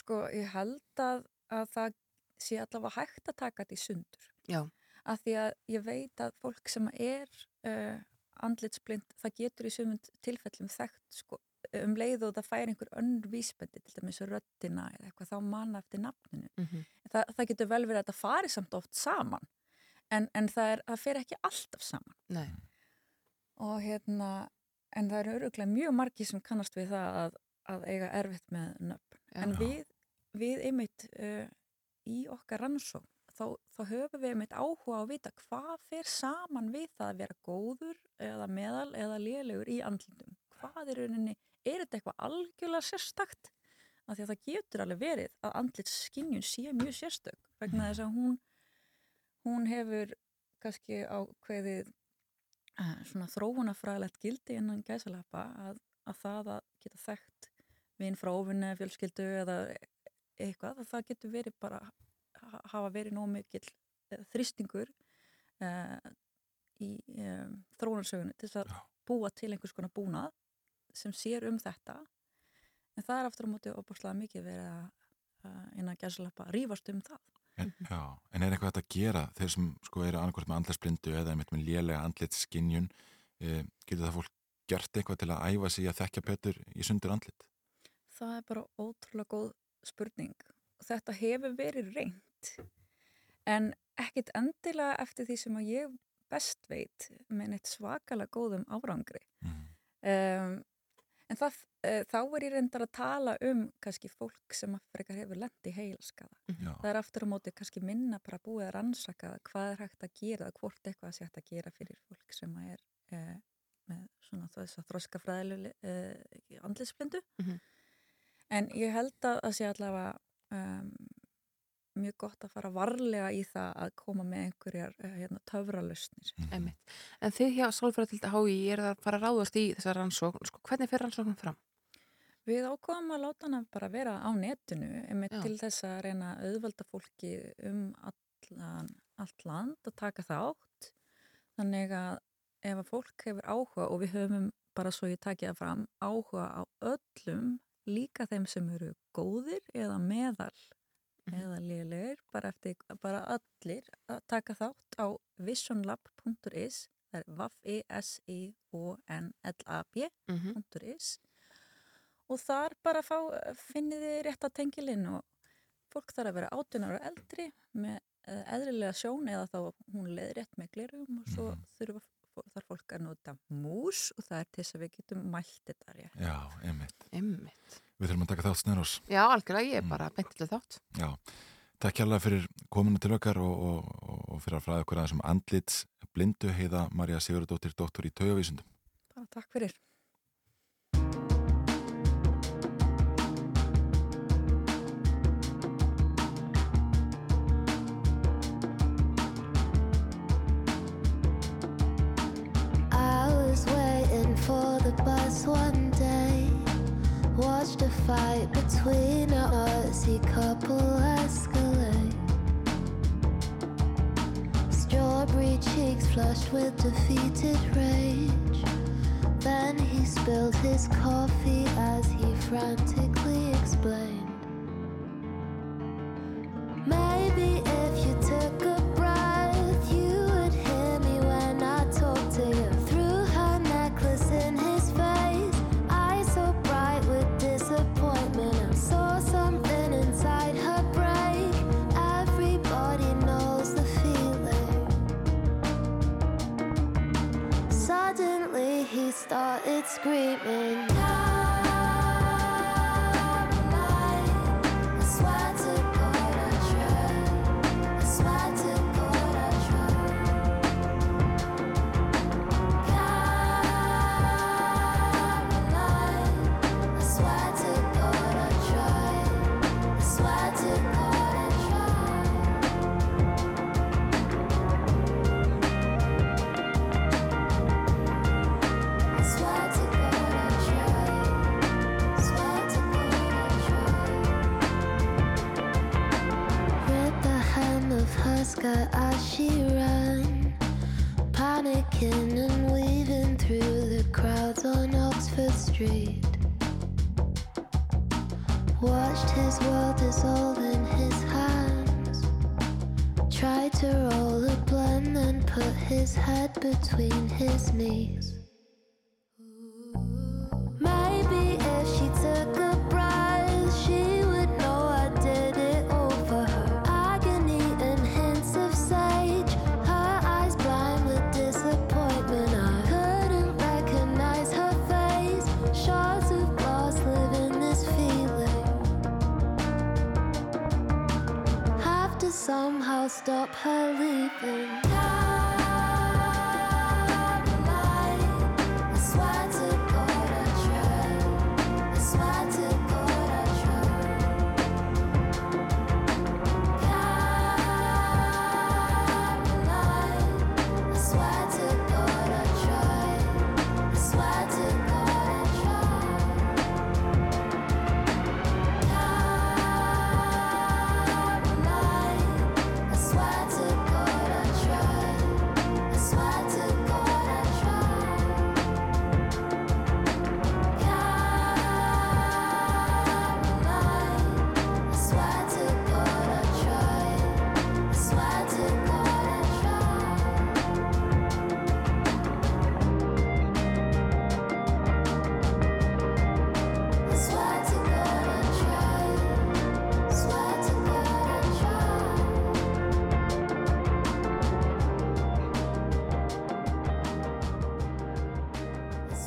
Sko ég held að, að það sé allavega hægt að taka þetta í sundur Já. Af því að ég veit að fólk sem er uh, andlitsblind það getur í sumund tilfellum þekkt sko, um leið og það fær einhver önnur vísbendi til dæmis röddina eða eitthvað þá manna eftir nafninu Mm -hmm. Þa, það getur vel verið að þetta fari samt oft saman en, en það, er, það fer ekki alltaf saman Nei. og hérna en það eru öruglega mjög margi sem kannast við það að, að eiga erfitt með nöfn en við, við einmitt uh, í okkar rannsókn þá, þá höfum við einmitt áhuga á að vita hvað fer saman við það að vera góður eða meðal eða lélegur í andlindum hvað er rauninni, er þetta eitthvað algjörlega sérstakt? Af því að það getur alveg verið að andlitsskinnjun sé mjög sérstök vegna þess að hún hún hefur kannski ákveðið uh, svona þróunafræðilegt gildi innan gæsalappa að, að það að geta þekkt vinn frá ofinni, fjölskyldu eða eitthvað, að það getur verið bara hafa verið nóg mikill eh, þrýstingur uh, í um, þróunarsögunni til þess að Já. búa til einhvers konar búnað sem sér um þetta en það er aftur á móti opaslega mikið verið að uh, innan gæsalappa rífast um það En, já, en er eitthvað að gera þeir sem sko eru annarkvort með andlisblindu eða með lélega andlitskinjun e, getur það fólk gert eitthvað til að æfa sig að þekkja betur í sundur andlit? Það er bara ótrúlega góð spurning. Þetta hefur verið reynd en ekkit endilega eftir því sem að ég best veit með neitt svakalega góðum árangri. Mm. Um, en það, uh, þá er ég reyndar að tala um kannski fólk sem að frekar hefur lendi heilaskaða. Já, Það er aftur á móti kannski minna bara búið að rannsaka hvað er hægt að gera, hvort eitthvað sé hægt að gera fyrir fólk sem að er uh, með svona þess að þroskafræðileg uh, andlisblindu Mhm. en ég held að það sé allavega um, mjög gott að fara varlega í það að koma með einhverjar uh, hérna, töfralustnir Einmitt. En þið hjá Sálfræðild HÍ er það að fara að ráðast í þessa rannsókn. Sko, hvernig fer rannsókn fram? Við ákváðum að láta hana bara vera á netinu til þess að reyna að auðvalda fólki um allan, allt land að taka þátt. Þannig að ef að fólk hefur áhuga og við höfum bara svo ég takið það fram áhuga á öllum líka þeim sem eru góðir eða meðal eða lélegir, bara eftir bara allir að taka þátt á visionlab.is það er vaff-i-s-i-o-n-l-a-b.is og þar bara fá, finnið þið rétt að tengilinn og fólk þarf að vera 18 ára eldri með uh, eðrilega sjón eða þá hún leði rétt með glerum og svo þurfa þarf fólk að nota mús og það er til þess að við getum mælt þetta rétt. Já, einmitt. Einmitt. Við þurfum að taka þátt snurós. Já, algjörlega, ég er bara beintilega þátt. Já, takk kjærlega fyrir kominu til okkar og, og, og, og fyrir að fræða okkur aðeins um andlits blindu heiða Marja Sigurðardóttir, doktor í taugavísundum. Bara takk fyrir. Flushed with defeated rage. Then he spilled his coffee as he frantically explained. Maybe if you took a screaming. She ran, panicking and weaving through the crowds on Oxford Street. Watched his world dissolve in his hands. Tried to roll a blunt and put his head between his knees.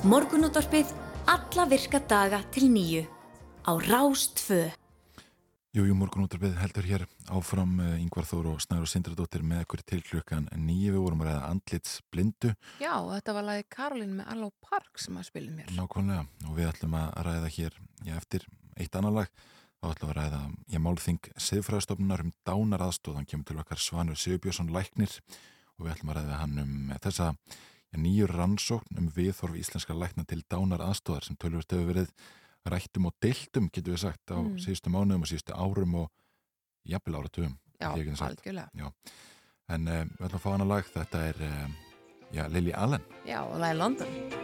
Morgunútvarpið alla virka daga til nýju á Rástfö. Jú, jú, morgun útarbið heldur hér áfram Yngvar Þór og Snæður og Sindradóttir með ykkur til klukkan nýju. Við vorum að ræða andlits blindu Já, þetta var lagi Karolín með Allo Park sem að spila mér. nákvæmlega og við ætlum að ræða hér já, eftir eitt annar lag þá ætlum við að ræða, ég málþing Seifræðastofnunar um dánar aðstóð hann kemur til okkar Svanur Sigurbjörnsson læknir og við ætlum að ræða hann um þessa já, nýju rannsókn um viðþorf íslenska lækna til dánar aðstóðar sem tölvist hefur verið rættum og deiltum, getur við sagt, á Mm. síðustu mánuðum og síðustu árum og jafnvel áratugum. Já, algjörlega. En uh, við ætlum að fá hana lag, þetta er uh, já, Lily Allen. Já, og lagi London.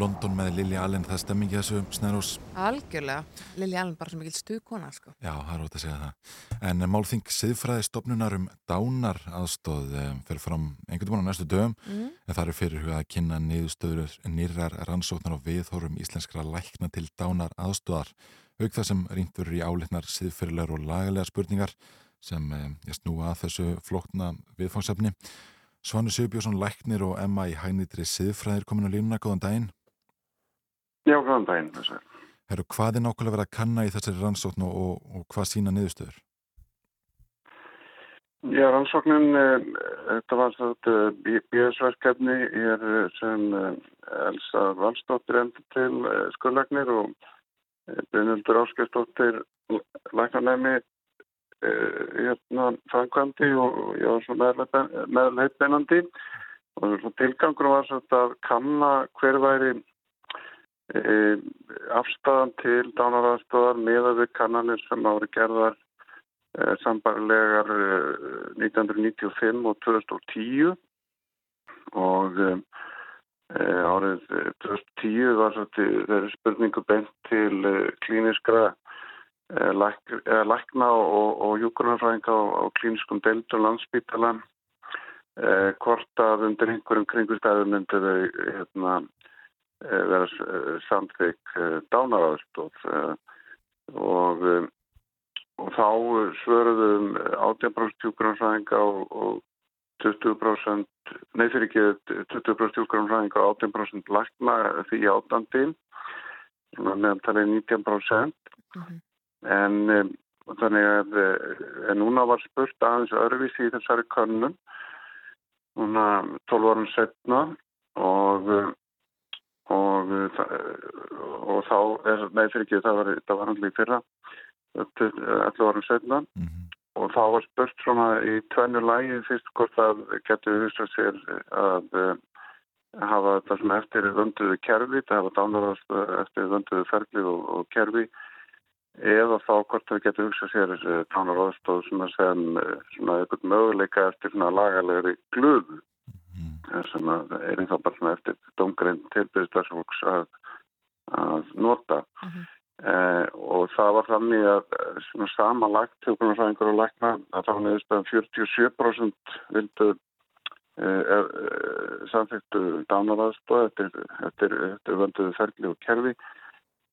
London með Lily Allen, það er stemmingi þessu Snærós. Algjörlega. Lili Allen bara sem ekki stuðkona, sko. Já, það er ótt að segja það. En eh, málþing siðfræði stopnunar um dánar aðstóð fyrir fram einhvern veginn á næstu dögum Mm. en það er fyrir hugað að kynna niðurstöður nýrar rannsóknar og viðhórum íslenskra lækna til dánar aðstóðar auk það sem rýnt verður í álitnar siðfyrirlegar og lagalega spurningar sem eh, ég snúa að þessu flókna viðfangsefni. Svanu Sigurbjörnsson læknir og Emma í hægnitri siðfræðir komin á línuna, góðan daginn. Já, góðan daginn. Herru, hvað er nákvæmlega verið að kanna í þessari rannsókn og, og, hvað sína niðurstöður? Já, rannsóknin, eh, þetta var þetta bíðsverkefni er eh, sem eh, Elsa Valstóttir endur til eh, skurðlagnir og eh, Brynildur Áskestóttir læknarnæmi hérna framkvæmdi og ég var svo meðleitbeinandi og svo tilgangur var svo að kanna hver væri e, afstæðan til dánaraðstóðar meða við kannanir sem ári gerðar e, sambarlegar e, 1995 og 2010 og árið 2010 var þeirri spurningu beint til klíniskra eh, eh, lækna og, hjúgrunarfræðinga á, á klíniskum deildum landsbítala eh, hvort að undir einhverjum kringustæðum myndu þau hérna, eh, vera eh, samþykk eh, dánaráðstóð eh, og, eh, og þá svöruðum 18% hjúgrunarfræðinga og, og 20% nei fyrir ekki 20% hjúgrunarfræðinga og 18% lækna því átandi meðantalið 19% en um, þannig að en núna var spurt aðeins öðruvísi í þessari könnun núna 12 árum setna og um, og, þa- og þá er, nei fyrir ekki það var, það var handlið fyrra 11 árum setna og þá var spurt svona í tvennu lægi fyrst hvort það getur hugsað sér að hafa þetta sem eftir vönduðu kerfi, það hafa dánarast eftir vönduðu ferli og, og kerfi eða þá hvort það getur hugsað sér dánaráðstof sem að sem eh, svona eitthvað möguleika eftir svona lagalegri gluð sem að er þá bara svona eftir domgrein tilbyrðistarfsfólks að, að nota. Eh, og það var þannig að eh, svona sama lagt tjókunarfræðingur og lækna að þá neðustöðum 47% vildu uh, samþyktu dánaraðstóð eftir, eftir, eftir vönduðu ferli og kerfi.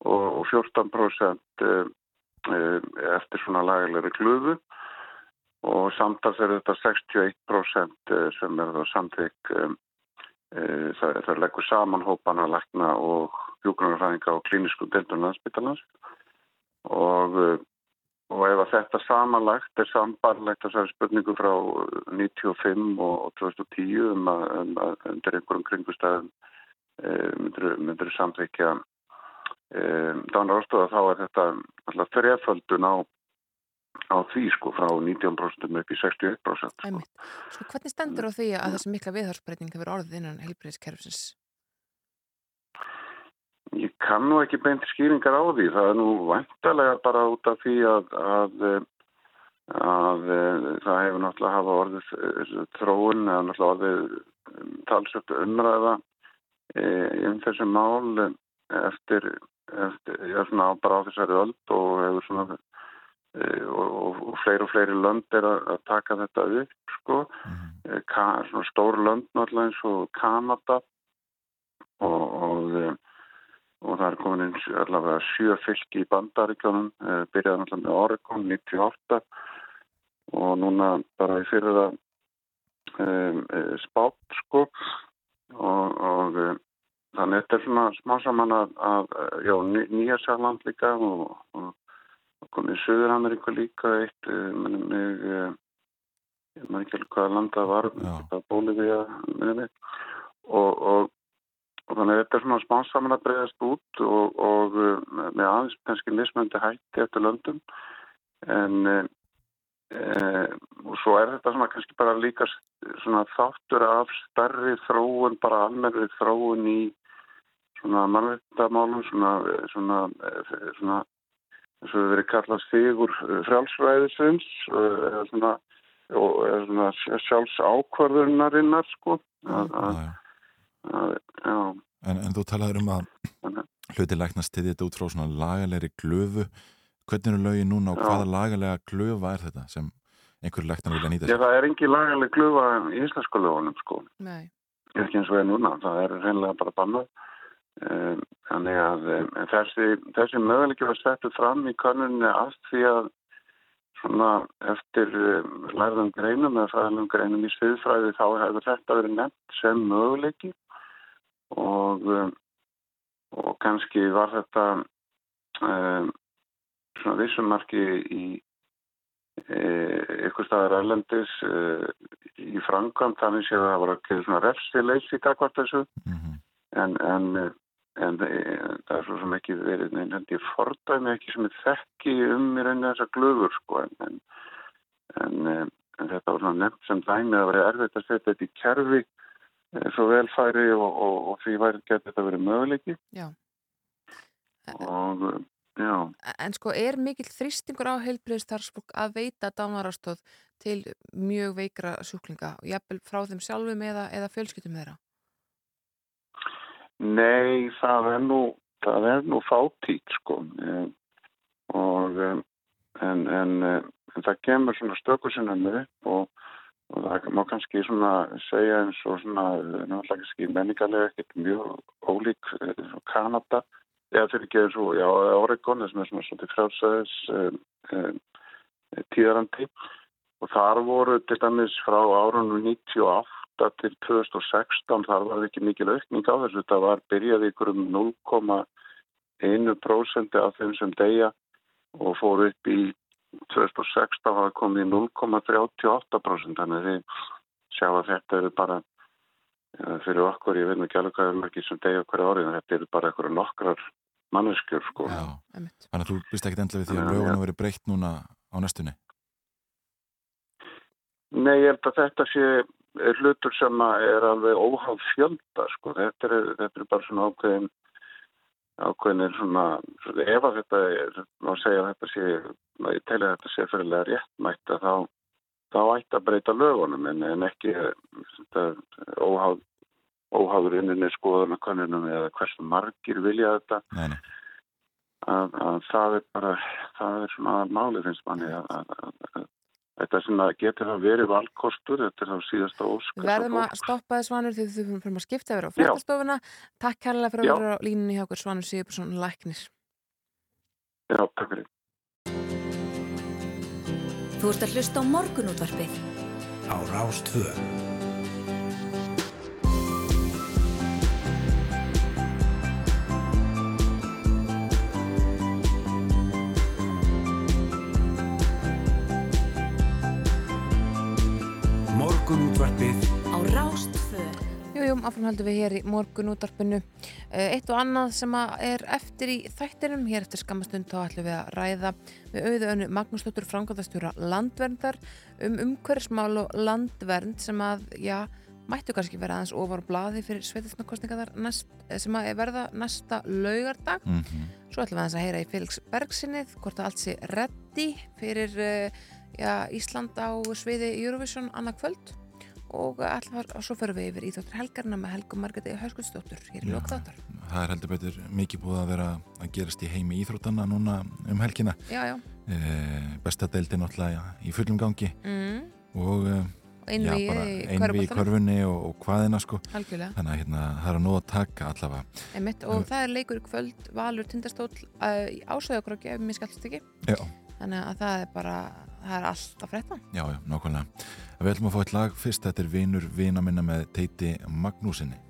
Og, og 14% uh, uh, eftir svona lagalegri glufu og samtals er þetta 61% eh, sem er það samþykk um, uh, það, það leggur saman hópana lækna og hjúgrunarfræðinga og klínisku deildun landsbytalans og Og ef þetta samanlagt er sambarlegt þessari spurningu frá 95 og 2010 um að, um að undir einhverjum kringustæðum e, myndir, myndir samþykja e, dánar ástöða þá er þetta alltaf þrjaföldun á, á því sko frá 19% upp í 61%. Sko. Sko, hvernig stendur á því að þessi mikla viðhórsbreyting hefur orðið innan helbriðiskerfisins? Ég kann nú ekki beint skýringar á því. Það er nú vantarlega bara út af því að, að, að, að það hefur náttúrulega hafa orðið þróun eða náttúrulega orðið talsökt umræða um þessu mál eftir, eftir já, svona bara á þessari öld og hefur svona og, og, og fleiri og fleiri lönd er að, að taka þetta upp sko. Ka, svona stór lönd náttúrulega eins og Kanada. Og, og og það er komin eins allavega sjö fylki í bandaríkjónum, eh, byrjaði náttúrulega með Oregon 98 og núna bara í fyrir það um, spátt sko. Og, og þannig þetta er svona smá saman að, að já, Nýja Sæland líka og komið í Suður-Ameríku líka eitt, minnum mig ég maður ekki alveg hvaða landa var, Bólivía minnum mig og, og Og þannig að þetta er svona smá saman að breyðast út og, og með aðeins kannski mismöndi hætti eftir löndum. En e, og svo er þetta svona kannski bara líka svona þáttur af starri þróun, bara almennrið þróun í svona mannveitamálum, svona, svona, svona eins og við verið kallað stigur frjálsræðisins eða svona, svona sjálfs ákvarðunarinnar sko að, að En, en þú talaður um að hluti læknast til þetta út frá svona lagalegri glöfu. Hvernig eru lögin núna og hvaða lagalega glöfa er þetta sem einhverju læknar vilja nýta sér? Já, það er ekki lagaleg glöfa í íslensku lögunum sko. Nei. ekki eins og er núna, það er reynilega bara bannað þannig að um, þessi, þessi möguleiki var settu fram í kannunni allt því að svona eftir um, lærðum greinum eða fræðum greinum í sviðfræði þá hefur þetta verið nefnt sem möguleiki og, og kannski var þetta um, svona vissumarki í e, ykkur staðar erlendis e, í framkvæm þannig séu að það var ekki svona refstileys í dagvart þessu -hmm. en, en, en e, það er svo sem ekki verið neina en ég fordæmi ekki sem ég þekki um í rauninni þessa glöfur sko en, en þetta var svona nefnt sem dæmi að vera erfitt að setja þetta í kerfi svo velfæri og, og, og því væri gett þetta verið möguleiki já. og já En sko er mikill þrýstingur á heilbriðstarfsfólk að veita dánarastóð til mjög veikra sjúklinga og jafnvel frá þeim sjálfum eða, eða fjölskyttum þeirra? Nei, það er nú það er nú fátík sko. Og en, en, eh, en það kemur svona stökusinnum upp og, og það má kannski svona segja eins og svona, eh, náttúrulega kannski menningarlega ekkert mjög ólík eh, Kanada, eða fyrir ekki eins og, já, Oregon, þessum er svona svona frálsæðis um, tíðarandi. Og þar voru til dæmis frá árunum 98 til 2016 þar var ekki mikil aukning á þessu. Þetta var byrjaði ykkur um 0,1% af þeim sem deyja og fór upp í 2016 var komið í 0,38% þannig að þið sjá að þetta eru bara ja, fyrir okkur, ég veit nú ekki alveg hvað er margir sem deyja okkur árið þetta eru bara eitthvað nokkrar manneskjur sko. Já, þannig að þú byrst ekkert endla við því að lögunum verið breytt núna á næstunni. Nei, ég held að þetta sé er hlutur sem er alveg óháð fjölda, sko. Þetta er, þetta er bara svona ákveðin ákveðin svona, svona ef að þetta er, má segja að þetta sé ég telja þetta sé fyrirlega réttmætt að þá, þá ætti að breyta lögunum en, en ekki þetta, óháð óháður inninni skoðanakönnunum eða hversu margir vilja þetta Nei, nei. að, að það er bara það er svona máli finnst manni að, að þetta sem að getur það verið valkostur þetta er þá síðasta ósk verðum að stoppa þið svanur því þú fyrir að skipta yfir á fréttastofuna. Takk kærlega fyrir Já. að vera á línunni hjá okkur svanur Sigurbjörnsson Læknir. Já, takk fyrir Þú ert að hlusta á morgunútvarpið. á Rás 2. Morgunútvarpið Á Rás 2. Jú, jú, áframhaldum við hér í morgun útvarpinu. Eitt og annað sem að er eftir í þættinum, hér eftir skammastund þá ætlum við að ræða við auðu önnu Magnúsdóttur framkvæmdastjóra landverndar um umhverfsmál og landvernd sem að, já, mættu kannski vera aðeins ofar blaði fyrir sveitisnarkostningar sem að verða næsta laugardag. Mm Svo ætlum við aðeins að heyra í Felix Bergsinnið hvort að allt sé reddi fyrir uh, já, Ísland á sviði Eurovision annað kvöld og ætlum að svo förum við yfir í þáttur helgarna með Helgu Margreti Hörskullsdóttur hér í Já. lokþáttar. Það er heldur betur mikið búið að vera að gerast í heimi íþrótana núna um helgina. Já, já. E, besta deildin náttúrulega í fullum gangi Mm. og e, Og einvíi bara í körfunni og, og hvaðina sko. Algjörlega. Þannig að hérna, það er að nóg að taka allavega. Einmitt, og það er leikur kvöld Valur Tindastóll uh, í ásæðakrokki ef mér skallst ekki. Já. Þannig að það er bara, það er allt að frétta. Já, já, nákvæmlega. Við ætlum að fá eitt lag fyrst, þetta er Vinur vina minna með Teiti Magnúsinni.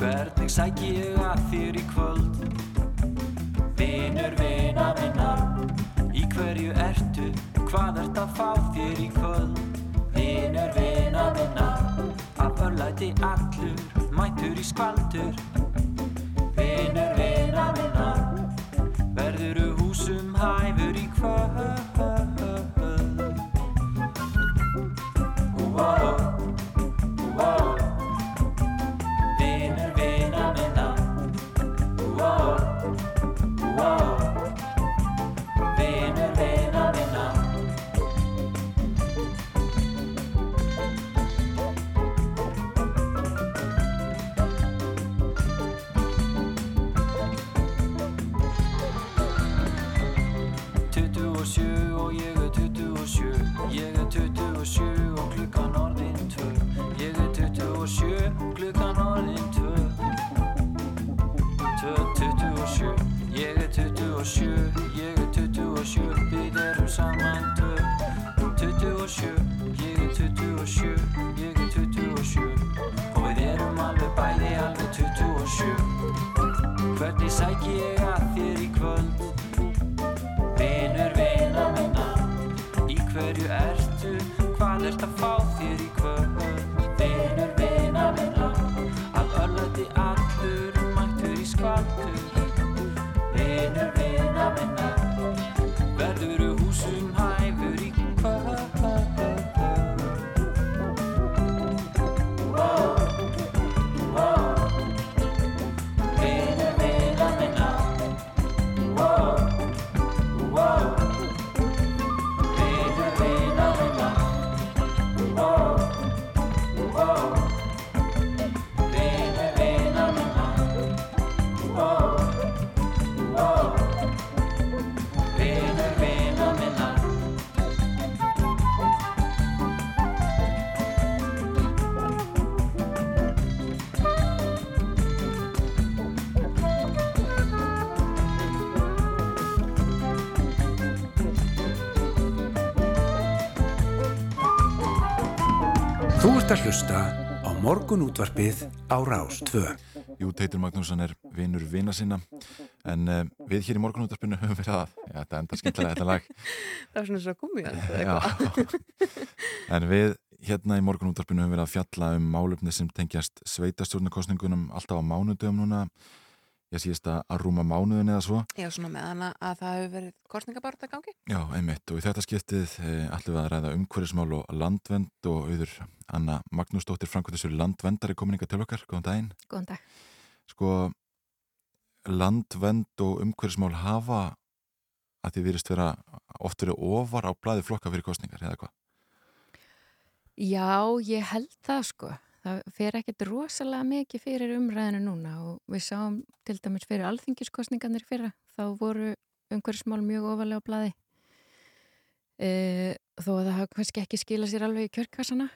Hvernig sæki ég Hvað ert að fá þér í kvöld? Vinur vina minna Af örlæti allur Mætur í skvaldur. Vinur vina minna Verðuru húsum hæfur í kvöld Ég er tuttugu og sjö og klukkan orðin tvö. Ég er tuttugu og sjö, klukkan orðin tvö. Tvö, tuttugu og sjö. Ég er tuttugu og sjö, ég er tuttugu og sjö. Við erum saman tvö. Tuttugu og sjö, ég er tuttugu og sjö Ég er tuttugu og sjö. Og við erum alveg bæði alveg tuttugu og sjö. Hvernig sæki ég að þér í kvöld? Hverju ertu? Hvað ert að fá þér í kvöld? Vinur vina minna Að örlæti allur Mættur í skvaldur Vinur vina minna ert að hlusta á morgun útvarpið á Rás 2. Jú, Teitur Magnússon er vinur vina sinna en uh, við hér í morgunúttarpinu höfum verið að, já, þetta endar skemmtilega þetta lag. Það var svona svo gummi Já, en við hérna í morgunúttarpinu höfum verið að fjalla um málefni sem tengjast sveitastjórnarkostningunum alltaf á mánudöfum núna ég síðast að rúma mánuðin eða svo Já, svona með hana að það hefur verið kostningabarta gangi. Já, einmitt og í þetta skiptið eh, ætlum við að ræða umhverfismál og landvend og auður Anna Magnúsdóttir Frankværtisur landvendari kominninga til okkar, góðan daginn Góðan dag. sko landvend og umhverfismál hafa að því virðist vera oft verið ofar á blæði flokka fyrir kostningar eða hvað? Já, ég held það sko. Það fer ekkert rosalega mikið fyrir umræðinu núna og við sáum til dæmis fyrir alþingiskostningarnir fyrra. Þá voru umhverfismál mjög ofalega á blæði. E, þó að það kannski ekki skila sér alveg í kjörkassana.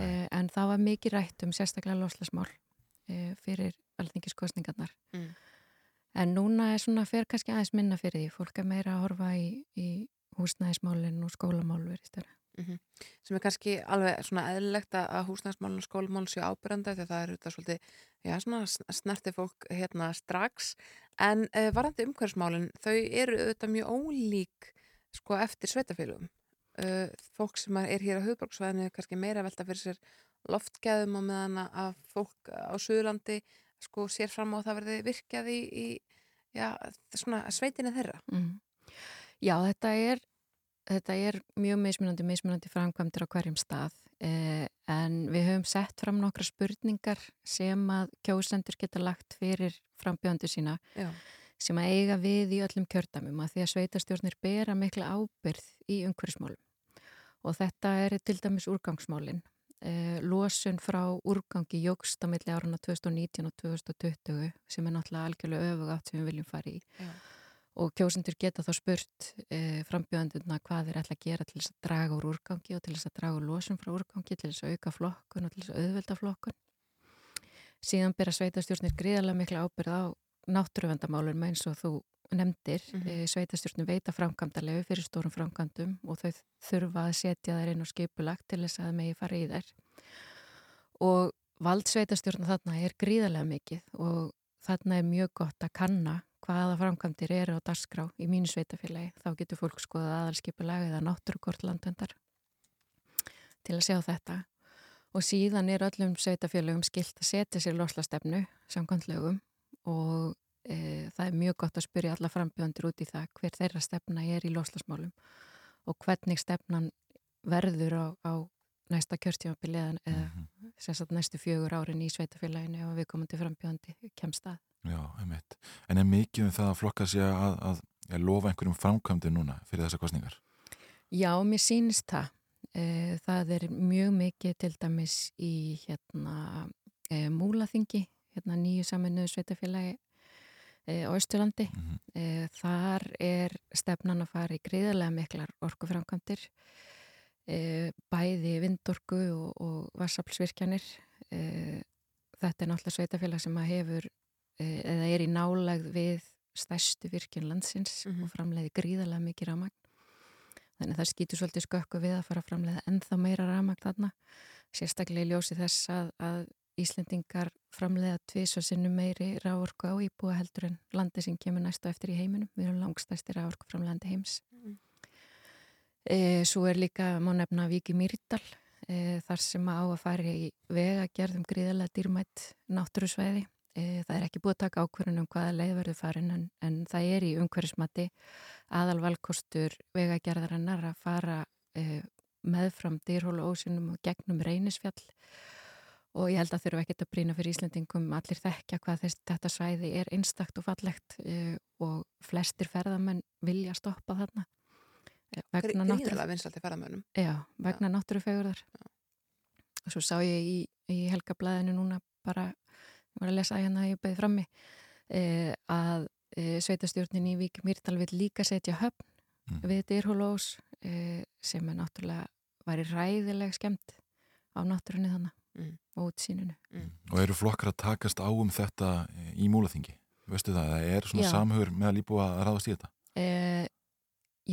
E, en það var mikið rætt um sérstaklega loslasmál e, fyrir alþingiskostningarnar. Mm. En núna er svona fer kannski aðeins minna fyrir því. Fólk er meira að horfa í, í húsnæðismálinn og skólamál Mm sem er kannski alveg svona eðlilegt að- húsnæðismálun og skólamálun séu ábyrjanda því að það er þetta svolítið, já svona sn- snerti fólk hérna strax. En uh, varandi umhverfsmálun þau eru auðvitað mjög ólík sko eftir sveitafélugum uh, fólk sem er hér á höfuborgsvæðinu er kannski meira velta fyrir sér loftgæðum og meðan að fólk á Suðurlandi sko sér fram á að það verði virkjað í, í já, svona sveitinni þeirra. Mm. Já, þetta er, þetta er mjög mismunandi, mismunandi framkvæmdur á hverjum stað eh, en við höfum sett fram nokkra spurningar sem að kjósendur geta lagt fyrir frambjöndu sína Já. sem að eiga við í öllum kjördamum að því að sveitastjórnir bera mikla ábyrð í umhverfismálum og þetta er til dæmis úrgangsmálin. Eh, losun frá úrgangi jógst á milli áruna 2019 og 2020 sem er náttúrulega algjörlega öfug átt sem við viljum fara í Já. Og kjósendur geta þá spurt e, frambjöðanduna hvað þeir ætla að gera til þess að draga úr úrgangi og til þess að draga úr losun frá úrgangi, til þess að auka flokkun og til þess að auðvelda flokkun. Síðan bera sveitastjórnir gríðarlega mikla ábyrð á náttúruvendamálum eins og þú nefndir. Mm Mhm. Sveitastjórnir veita framkvæmdarlegu fyrir stórum framkvæmdum og þau þurfa að setja þær inn á skipulagt til þess að megi fara í þær. Og vald sveitastjórna þarna er gríðarlega mikið og þarna er mjög gott að kanna hvaða framkvæmdir eru á dagskrá í mínu sveitafélagi. Þá getur fólk skoðað aðalskipulag eða náttúrukort landvendar til að sjá þetta. Og síðan er öllum sveitafélagum skilt að setja sér loslastefnu samkvæmt lögum og e, það er mjög gott að spyrja alla frambjöðandir út í það hver þeirra stefna er í loslasmálum og hvernig stefnan verður á, á næsta kjörstjáfabili eða, eða sem sagt næstu fjögur árin í sveitafélaginu og við komum til frambjöðandi kemst að. Já, einmitt. En er mikið um það að flokka sig að, að, að lofa einhverjum framkvæmdi núna fyrir þessar kostningar? Já, mér sýnist það. Eh, Það er mjög mikið til dæmis í hérna e, Múlaþingi, hérna nýju saminuðu sveitafélagi e, á Östurlandi. e, Þar er stefnan að fara í greiðarlega miklar orkuframkvæmdir, e, bæði vindorku og, og vassaflsvirkjanir. E, Þetta er náttúrulega sveitafélag sem að hefur e, eða er í nálægð við stærstu virkjun landsins og framleiði gríðarlega mikið rámagn. Þannig að það skýtur svolítið skökku við að fara að framleiða ennþá meira ramagt þarna. Sérstaklega í ljósi þess að, að Íslendingar framleiða sinnum meiri ráorku á íbúa heldur en landi sem kemur næstu eftir í heiminum. Við erum langstæsti ráorku framleiðandi heims. Mm. E, svo er líka, má nefna Viki Mýrdal, e, þar sem á að fara í vega gerðum gríðarlega dýrmætt náttúrusvæði. E, það er ekki búið að taka ákvörðun um hvaða leið verður farin en, en það er í umhverfismati aðalvalkostur vegagerðarinnar að fara e, meðfram dýrhólu ósinum og gegnum reynisfjall. Og ég held að þurfa ekkert að brína fyrir Íslandingum allir þekkja hvað þess, þetta svæði er einstakt og fallegt e, og flestir ferðamenn vilja stoppa þarna e, vegna náttúru vegna náttúrufegurðar. Og svo sá ég í, í helgablaðinu núna bara, var að lesa hérna að ég beði frammi eh, að eh, sveitastjórnin í Vík Mýrdal vil líka setja höfn við Dyrhólós eh, sem er náttúrulega væri ræðileg skemmt á náttúrunni þannig Mm. og útsýninu Og eru flokkar að takast á um þetta í múlaþingi? Veistu það, það er svona Já. samhugur með að líbúa að ráðast í þetta? Eh,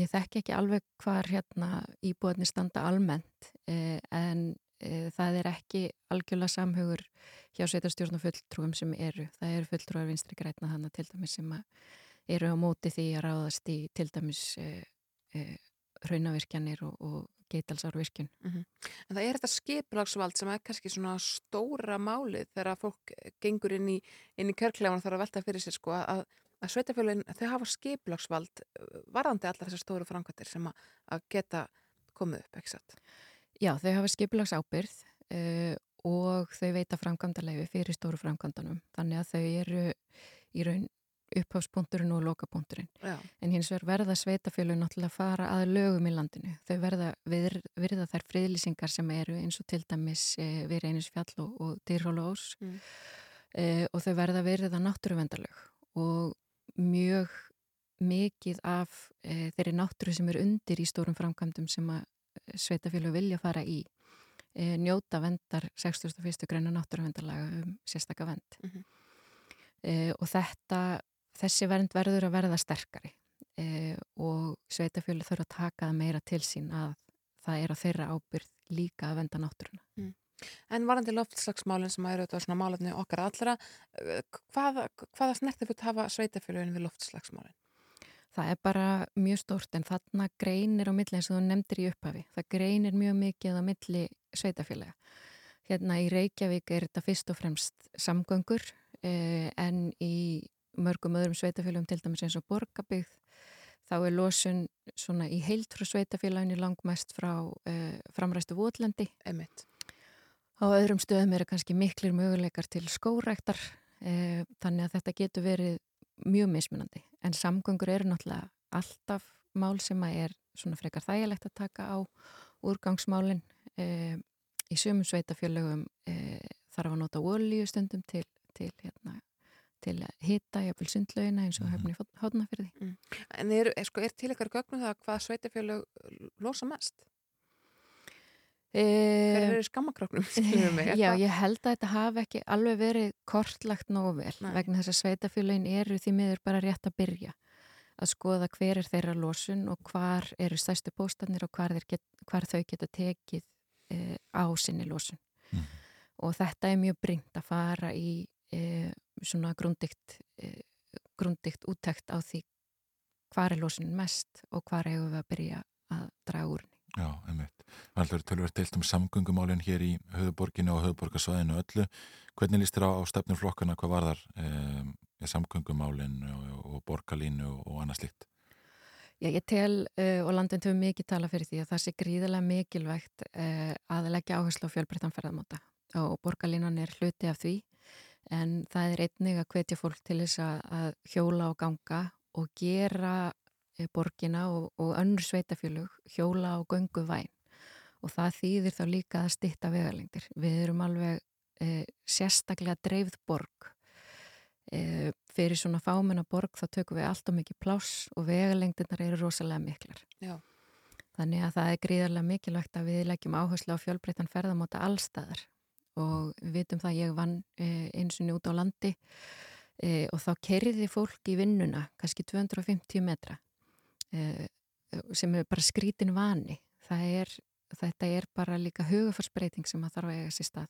ég þekki ekki alveg hvar hérna íbúðarnir standa almennt eh, en það er ekki algjörlega samhugur hjá sveitarstjórn og fulltrúum sem eru. Það eru fulltrúar vinstri grætna þannig til dæmis sem eru á móti því að ráðast í til dæmis e, e, raunavirkjanir og, og geitalsárvirkjun. Mhm. En það er þetta skiplagsvald sem er kannski svona stóra málið þegar að fólk gengur inn í, í kjörklefan og þarf að velta fyrir sér sko að, að sveitafjölinn þau hafa skiplagsvald uh, varðandi allar þessar stóru framkvæmtir sem að, að geta komið upp, ekki satt? Já, þau hafa skipulags ábyrð uh, og þau veita framkvæmdarleifi fyrir stóru framkvæmdanum. Þannig að þau eru í raun upphafspunkturinn og lokapunkturinn. En hins vegar verða sveitafjölun náttúrulega að fara að lögum í landinu. Þau verða vir, virða þær friðlýsingar sem eru eins og til dæmis e, við reynisfjall og, og dýrhólu ós Mm. e, og þau verða virða náttúruvendalög og mjög mikið af e, þeirri náttúru sem er undir í stórum framkvæmdum sem að sveitafjölu vilja fara í e, njóta vendar 61. greina náttúruvendalaga um sérstaka vend. Mhm. e, og þetta þessi vernd verður að verða sterkari e, og sveitafjölu þurfa að taka það meira til sín að það er á þeirra ábyrð líka að venda náttúruna. En varandi loftslagsmálinn sem eru þetta svona málefni okkar allra, hvaða, hvaða snerti fyrir hafa sveitafjölun við loftslagsmálinn? Það er bara mjög stórt en þarna greinir á milli eins og þú nefndir í upphafi. Það greinir mjög mikið á milli sveitafjölega. Hérna í Reykjavík er þetta fyrst og fremst samgöngur eh, en í mörgum öðrum sveitafjölum til dæmis eins og borgabygð þá er losun svona í heilt frá sveitafélaginu langmest frá eh, framræstu votlendi. Einmitt. Á öðrum stöðum eru kannski miklir möguleikar til skóræktar eh, þannig að þetta getur verið mjög mismunandi. En samgöngur eru náttúrulega alltaf mál sem að er svona frekar þægilegt að taka á úrgangsmálin. Eh, í sömum sveitafjölögum eh, þarf að nota olíu stundum til, til, hérna, til að hita jafnvel sundlaugina eins og hefni hótnafyrði. Mm. En er, er, sko, er til ykkar gögnum það hvað sveitafjölög losa mest? Hver Eh, eru er Já, ég held að þetta hafi ekki alveg verið kortlagt nógu vel Nei. vegna þess að sveitafélagin eru því miður bara rétt að byrja að skoða hver er þeirra losun og hvar eru stærstu póstanir og hvar, þeir get, hvar þau geta tekið e, á sinni losun. Og þetta er mjög bringt að fara í e, svona grundikt, e, grundikt úttekt á því hvar er losunin mest og hvar hefur við að byrja að draga úr henni. Já, einmitt. Það er tölvöld deilt um samgöngumálinn hér í höfuborginu og höfuborgarsvæðinu öllu. Hvernig líst þér á, á stefnur flokkana hvað var þar um, samgöngumálinn og, og borgarlínu og, annað slíkt? Já, ég tel uh, og landin töfum mikið tala fyrir því að það sé gríðarlega mikilvægt uh, að leggja áherslu á fjölbreyttan ferðamáta og borgarlínan er hluti af því en það er einnig að hvetja fólk til þess að, hjóla og ganga og gera borgina og, og önnur sveitafjölug hjóla og göngu væn og það þýðir þá líka að stitta vegalengdir. Við erum alveg uh, sérstaklega dreifð borg e, fyrir svona fámenna borg þá tökum við alltaf mikið pláss og vegalengdirnar eru rosalega miklar. Já. Þannig að það er gríðarlega mikilvægt að við leggjum áherslu á fjölbreyttan ferðamáta allstaðar og við vitum það að ég vann e, eins og út á landi e, og þá kerriði fólk í vinnuna kannski 250 metra e, sem er bara skrítin vani. Það er, þetta er bara líka hugafarsbreyting sem að þarf að eiga sér stað.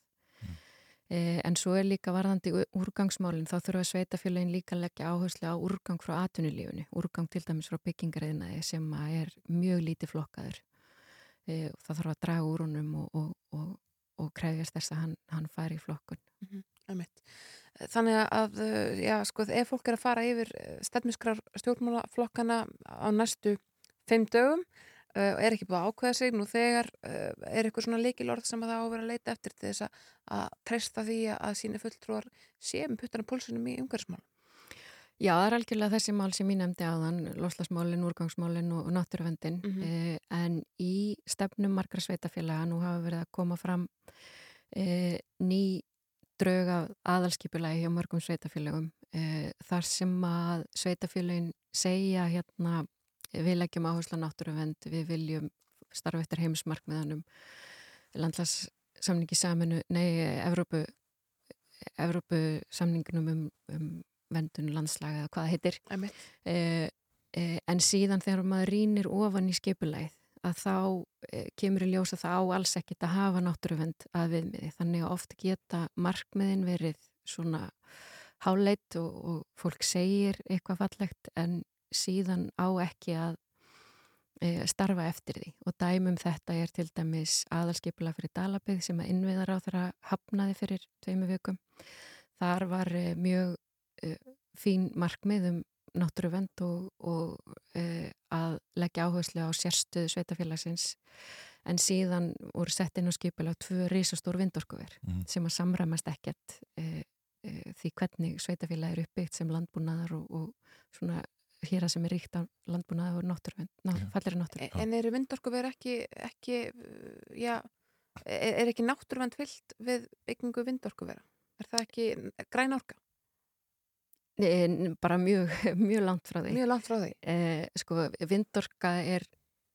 Eh, En svo er líka varðandi ú- úrgangsmálin, þá þurfa sveitafélagin líka að leggja áherslu á úrgang frá atvinnulífunni, úrgang til dæmis frá byggingariðnaði sem er mjög lítið flokkaður. E, það þarf að draga úr honum og, og, og, og krefjast þess að hann, hann fari í flokkun. Einmitt. Þannig að, uh, já, sko, ef fólk er að fara yfir stefniskrar stjórnmálaflokkana á næstu fimm dögum uh, og er ekki búið að ákveða sig, nú þegar uh, er eitthvað svona leikilorð sem að það á að vera að leita eftir til þess að, að treysta því að síni fulltrúar séum puttana pólsunum í umhverfsmál. Já, það er algjörlega þessi mál sem ég nefndi áðan, loslasmálin, úrgangsmálin og, og náttúruvendin, Mhm. eh, en í stefnum margra sveitafélaga nú hafa verið að koma fram eh, ný drög af aðalskipulagi hjá mörgum sveitafélagum eh, þar sem að sveitafélagin segja hérna við leggjum áherslu á náttúruvend, við viljum starfa eftir heimismarkmiðanum landlagssamningi saminu, nei, Evrópu Evrópu samningunum um, um vendun landslaga eða hvað það heitir. Eh, eh, en síðan þegar maður rínir ofan í skipulagið að þá e, kemur í ljós að það á alls ekkit að hafa náttúruvend að viðmiði. Þannig að oft geta markmiðin verið svona háleit og, og fólk segir eitthvað fallegt en síðan á ekki að e, starfa eftir því og dæmum þetta er til dæmis aðalskipula fyrir Dalabið sem að innviðar á þeirra hafnaði fyrir tveimu vikum. Þar var e, mjög e, fín markmið um náttúruvend og, og e, að leggja áherslu á sérstöðu sveitafélagsins en síðan voru sett inn á skipula tvö risastór vindorkuver Mhm. sem að samræmast ekkert e, e, því hvernig sveitafélag er uppbyggt sem landbúnaðar og, og svona hér að sem er ríkt á landbúnaðar og náttúruvend, ná, fallir náttúruvend. En eru vindorku verið ekki, ekki, já, er, er ekki náttúruvend fyllt við byggingu vindorku vera? Er það ekki græn orka? Bara mjög, mjög langt frá því. Mjög langt frá því. Eh, sko, vindorka er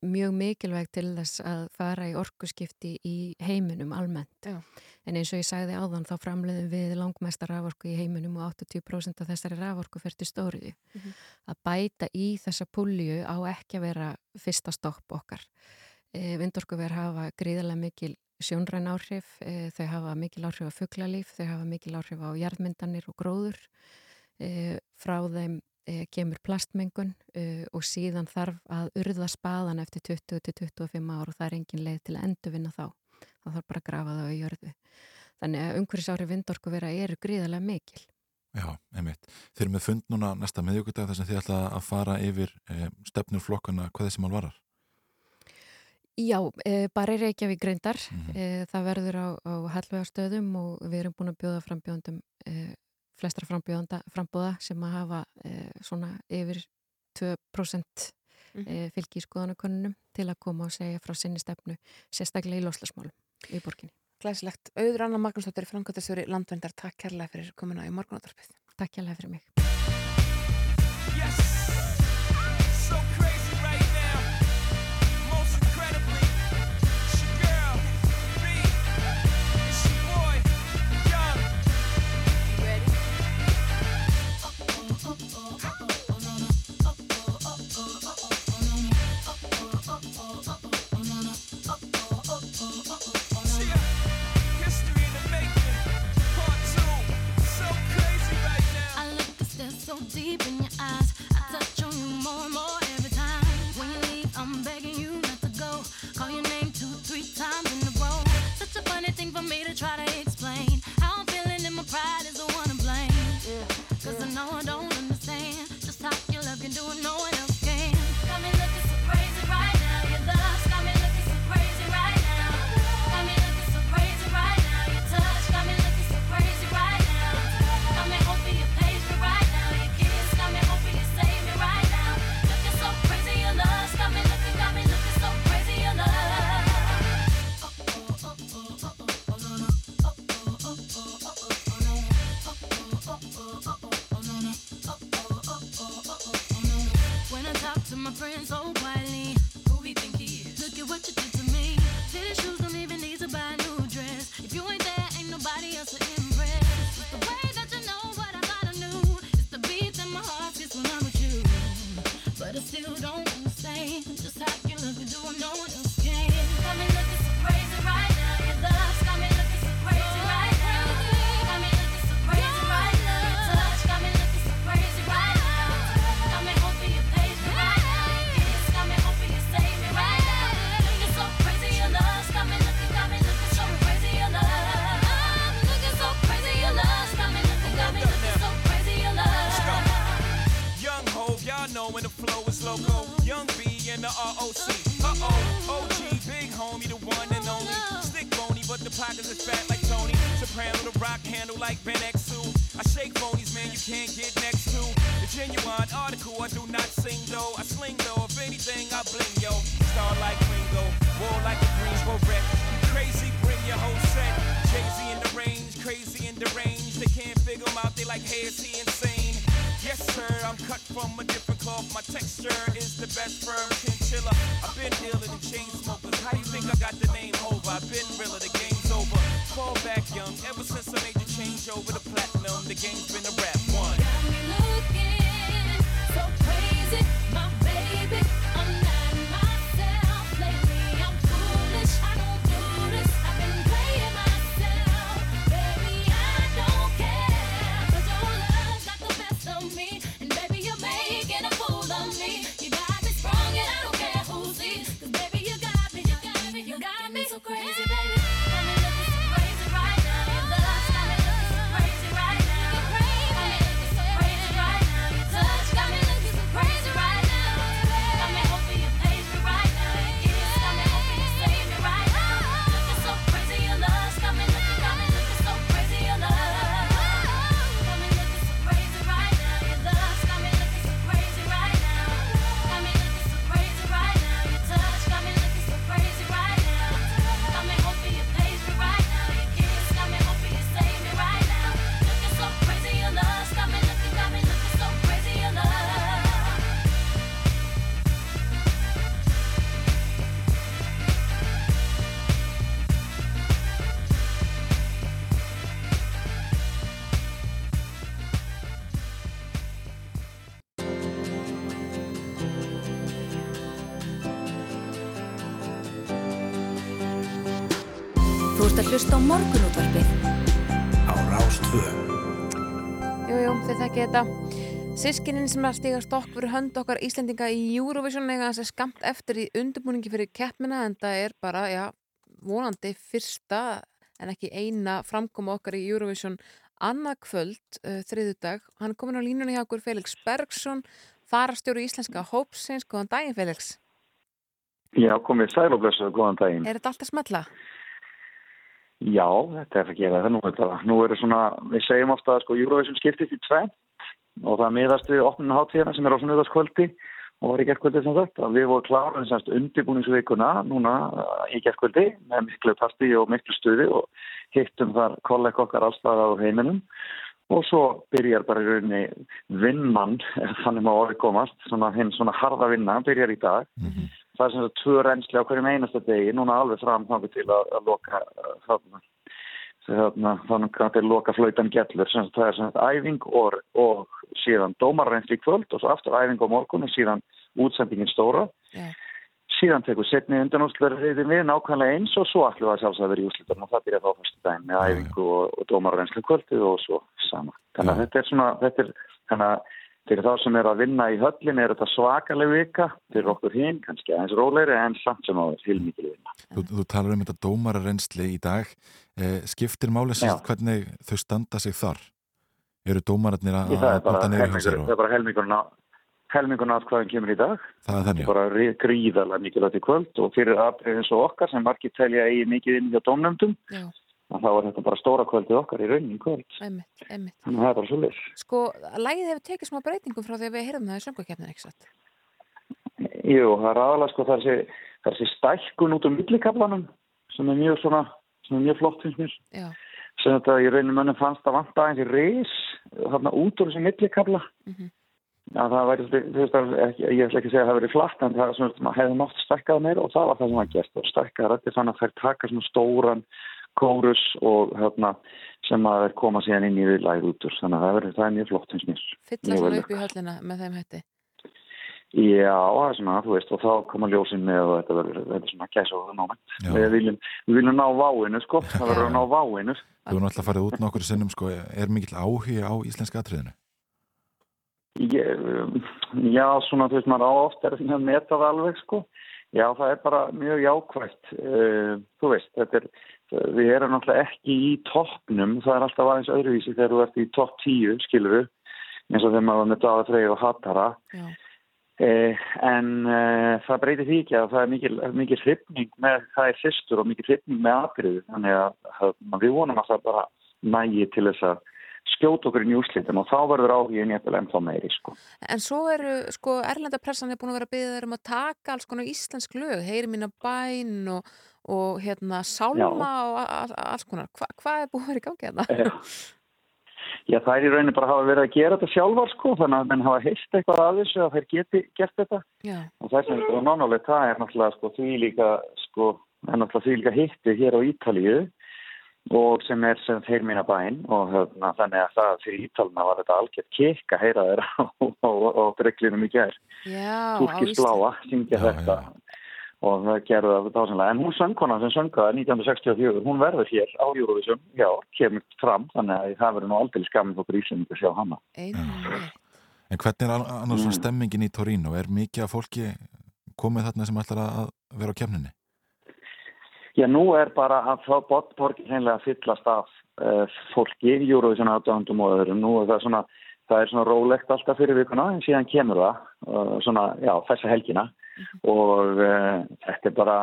mjög mikilvæg til þess að fara í orkuskipti í heiminum almennt. Já. En eins og ég sagði áðan þá framleiðum við langmesta raforku í heiminum og 80% af þessari raforku fer til stóriði. Mhm. Að bæta í þessa pulju á ekki að vera fyrsta stopp okkar. E, vindorkuver hafa gríðarlega mikil sjónræn áhrif, e, þau hafa mikil áhrif á fuglalíf, þau hafa mikil áhrif á jarðmyndanir og gróður. E, frá þeim e, kemur plastmengun e, og síðan þarf að urða spaðan eftir 20-25 ár og það er engin leið til að endurvinna þá. Það þarf bara að grafa það á jörðu. Þannig að umhverfisári vindorku vera eru gríðarlega mikil. Já, einmitt. Þeir eru með fund núna næsta meðjökudag þar sem þið ætla að fara yfir stefnur flokkana hvað þessi mál varar. Já, bara í Reykjavík greindar. Mhm. e, það verður á, á hallvegastöðum og við erum búin að bjóða frambjóðandum e, flestra frambúða sem að hafa e, svona yfir 2% Mhm. e, fylgi í skoðanakonunum til að koma og segja frá sinni stefnu sérstaklega í loslasmálum í borginni. Glæsilegt. Auður Anna Magnúsdóttir, framkvæmtastjóri landvendar, takk kærlega fyrir komuna í morgunáttarpið. Takk kærlega fyrir mig. Sískinin sem er að stíga stokk fyrir hönd okkar Íslendinga í Eurovision eiga þessi skamt eftir í undirbúningi fyrir keppmina en það er bara, já, vonandi fyrsta en ekki eina framkoma okkar í Eurovision annað kvöld, uh, þriðudag. Hann er komin á línunni hjá okkur Felix Bergson, farastjóri íslenska hópsins. Góðan daginn, Felix. Já, komið sæl og blessuð, góðan daginn. Er þetta alltaf smetla? Já, þetta er að gera það nú. Þetta, nú er svona, við segjum ofta að sko Eurovision skiptist í tvent og það miðast við opnuna hátíðina sem er á sunnuðarskvöldi og var í gerðkvöldi sem þetta. Við vorum klára þess að undirbúningsvikuna núna uh, í gerðkvöldi með miklu partí og miklu stuði og hittum þar kolleg okkar allstaðar á heiminum og svo byrjar bara í rauninni vinnan, ef þannig má orðið komast, svona hinn svona harða vinna, byrjar í dag. Það er sem sagt tvö reynsli á hverjum einasta degi, núna alveg fram þannig til að, að loka uh, þarna. Þannig að þetta er loka flautan gellur, sem það er sem æfing og, og síðan dómarreynsli í kvöld og svo aftur æfing á morgun og síðan útsendingin stóra. Já. Síðan tekur setni undanústlverðin við nákvæmlega eins og svo ætlum við að sjálfsagt vera í úslitum og það byrja þá fyrstu daginn með æfingu og, og dómarreynsli kvöldið og svo sama. Þannig að þetta er svona, þetta er, þannig að fyrir þá sem er að vinna í höllin er þetta svakaleg vika fyrir okkur hinn, kannski aðeins róleiri en samt sem áður heilmikið vinna. Þú, þú talar um þetta dómararensli í dag. Eh, skiptir máli sérst hvernig þau standa sig þar? Eru dómararnir að Í það er að bara niður hjá helmingur, sér? það er bara helmingurna helmingurna að hvaðan kemur í dag. Það er þannig, já. bara rí- gríðarlega mikilvægt í kvöld og fyrir aðbrið eins og okkar sem margir telja eigi mikið inn hjá dómnefndum Já. Þá er þetta bara stóra kvöldið okkar í rauninni í kvöld. Einmitt, einmitt. Þannig að það er bara svo leys. Sko, lægið hefur tekið smá breytingum frá því að við heyrðum það í söngvakeppninu, ekki satt? Jú, það er aðalega sko þessi, þessi stækkun út um millikaflanum sem er mjög svona, sem er mjög flott finnst mér. Já. Sem þetta í rauninni mönnum fannst að vanta aðeins í reis þarna út úr þessi millikafla. Mhm. að það væri, þú veist, ég ætla ekki að segja að það væri flatt en það er svona, hefði mátt stækkað meira og það var það sem var gert og stækkað rætti þannig að þær taka svona stóran kórus og hérna sem að þær koma síðan inn í við læð út úr þannig að það, veri, það er mjög flott eins mér Fylla svona upp í höllina með þeim hætti. Já, það er svona, þú veist, og þá koma ljósin með og þetta verður, þetta er svona gæsa og það námænt. Við viljum, við viljum ná váinu, sko, það verður að ná váinu. Þú erum alltaf farið út nokkur sinnum, sko, er mikill áhugi á íslenska atriðinu? Ég, um, já, svona, þú veist, maður á oft er að meta það alveg, sko. Já, það er bara mjög jákvægt. Uh, þú veist, þetta er, við erum náttúrulega ekki í toppnum, það er alltaf aðeins öðruvísi þegar þú ert í topp tíu, skilur við, eins og þegar maður með Daða Frey og Hattara. Eh, en eh, það breytir því ekki að það er mikil, mikil hrifning með það er fyrstur og mikil hrifning með atriðu þannig að, að við vonum að það bara nægi til þess að skjóta okkur í njúslitum og þá verður áhugin jæfnilega ennþá meiri sko. En svo eru, sko, erlenda pressan er búin að vera að byggja þeir um að taka alls konar íslensk lög, heyri mína bæn og, og hérna sálma Já. og alls konar. Hva, hvað er búin að vera í gangi hérna? Já. Já, það er í rauninni bara að hafa verið að gera þetta sjálfar sko, þannig að menn hafa heist eitthvað að þessu að þeir geti gert þetta Já. og það sem er nánálegt það er náttúrulega sko, því líka sko, er náttúrulega því líka hitti hér á Ítalíu og sem er sem þeir mína bæn og hérna, þannig að það fyrir Ítalina var þetta algjört kikk að heyra þeirra á, á, á breglinum í gær Já, á Túrkis Íslandi. bláa, syngja þetta og það gerði það dásanlega en hún söngkona sem söngaði 1964 hún verður hér á Eurovision já, kemur fram, þannig að það verður nú aldrei skamin fyrir Ísland að sjá hana Einmitt. En hvernig er an- annars Mm. stemmingin í Torino? Er mikið af fólki komið þarna sem ætlar að vera á kemninni? Já, nú er bara að fá borgin hreinlega að fyllast af uh, fólki í Eurovision aðdöndum og öðrum. Nú er það svona, það er svona rólegt alltaf fyrir vikuna en síðan kemur það uh, svona, já, þessa helgina og uh, þetta er bara,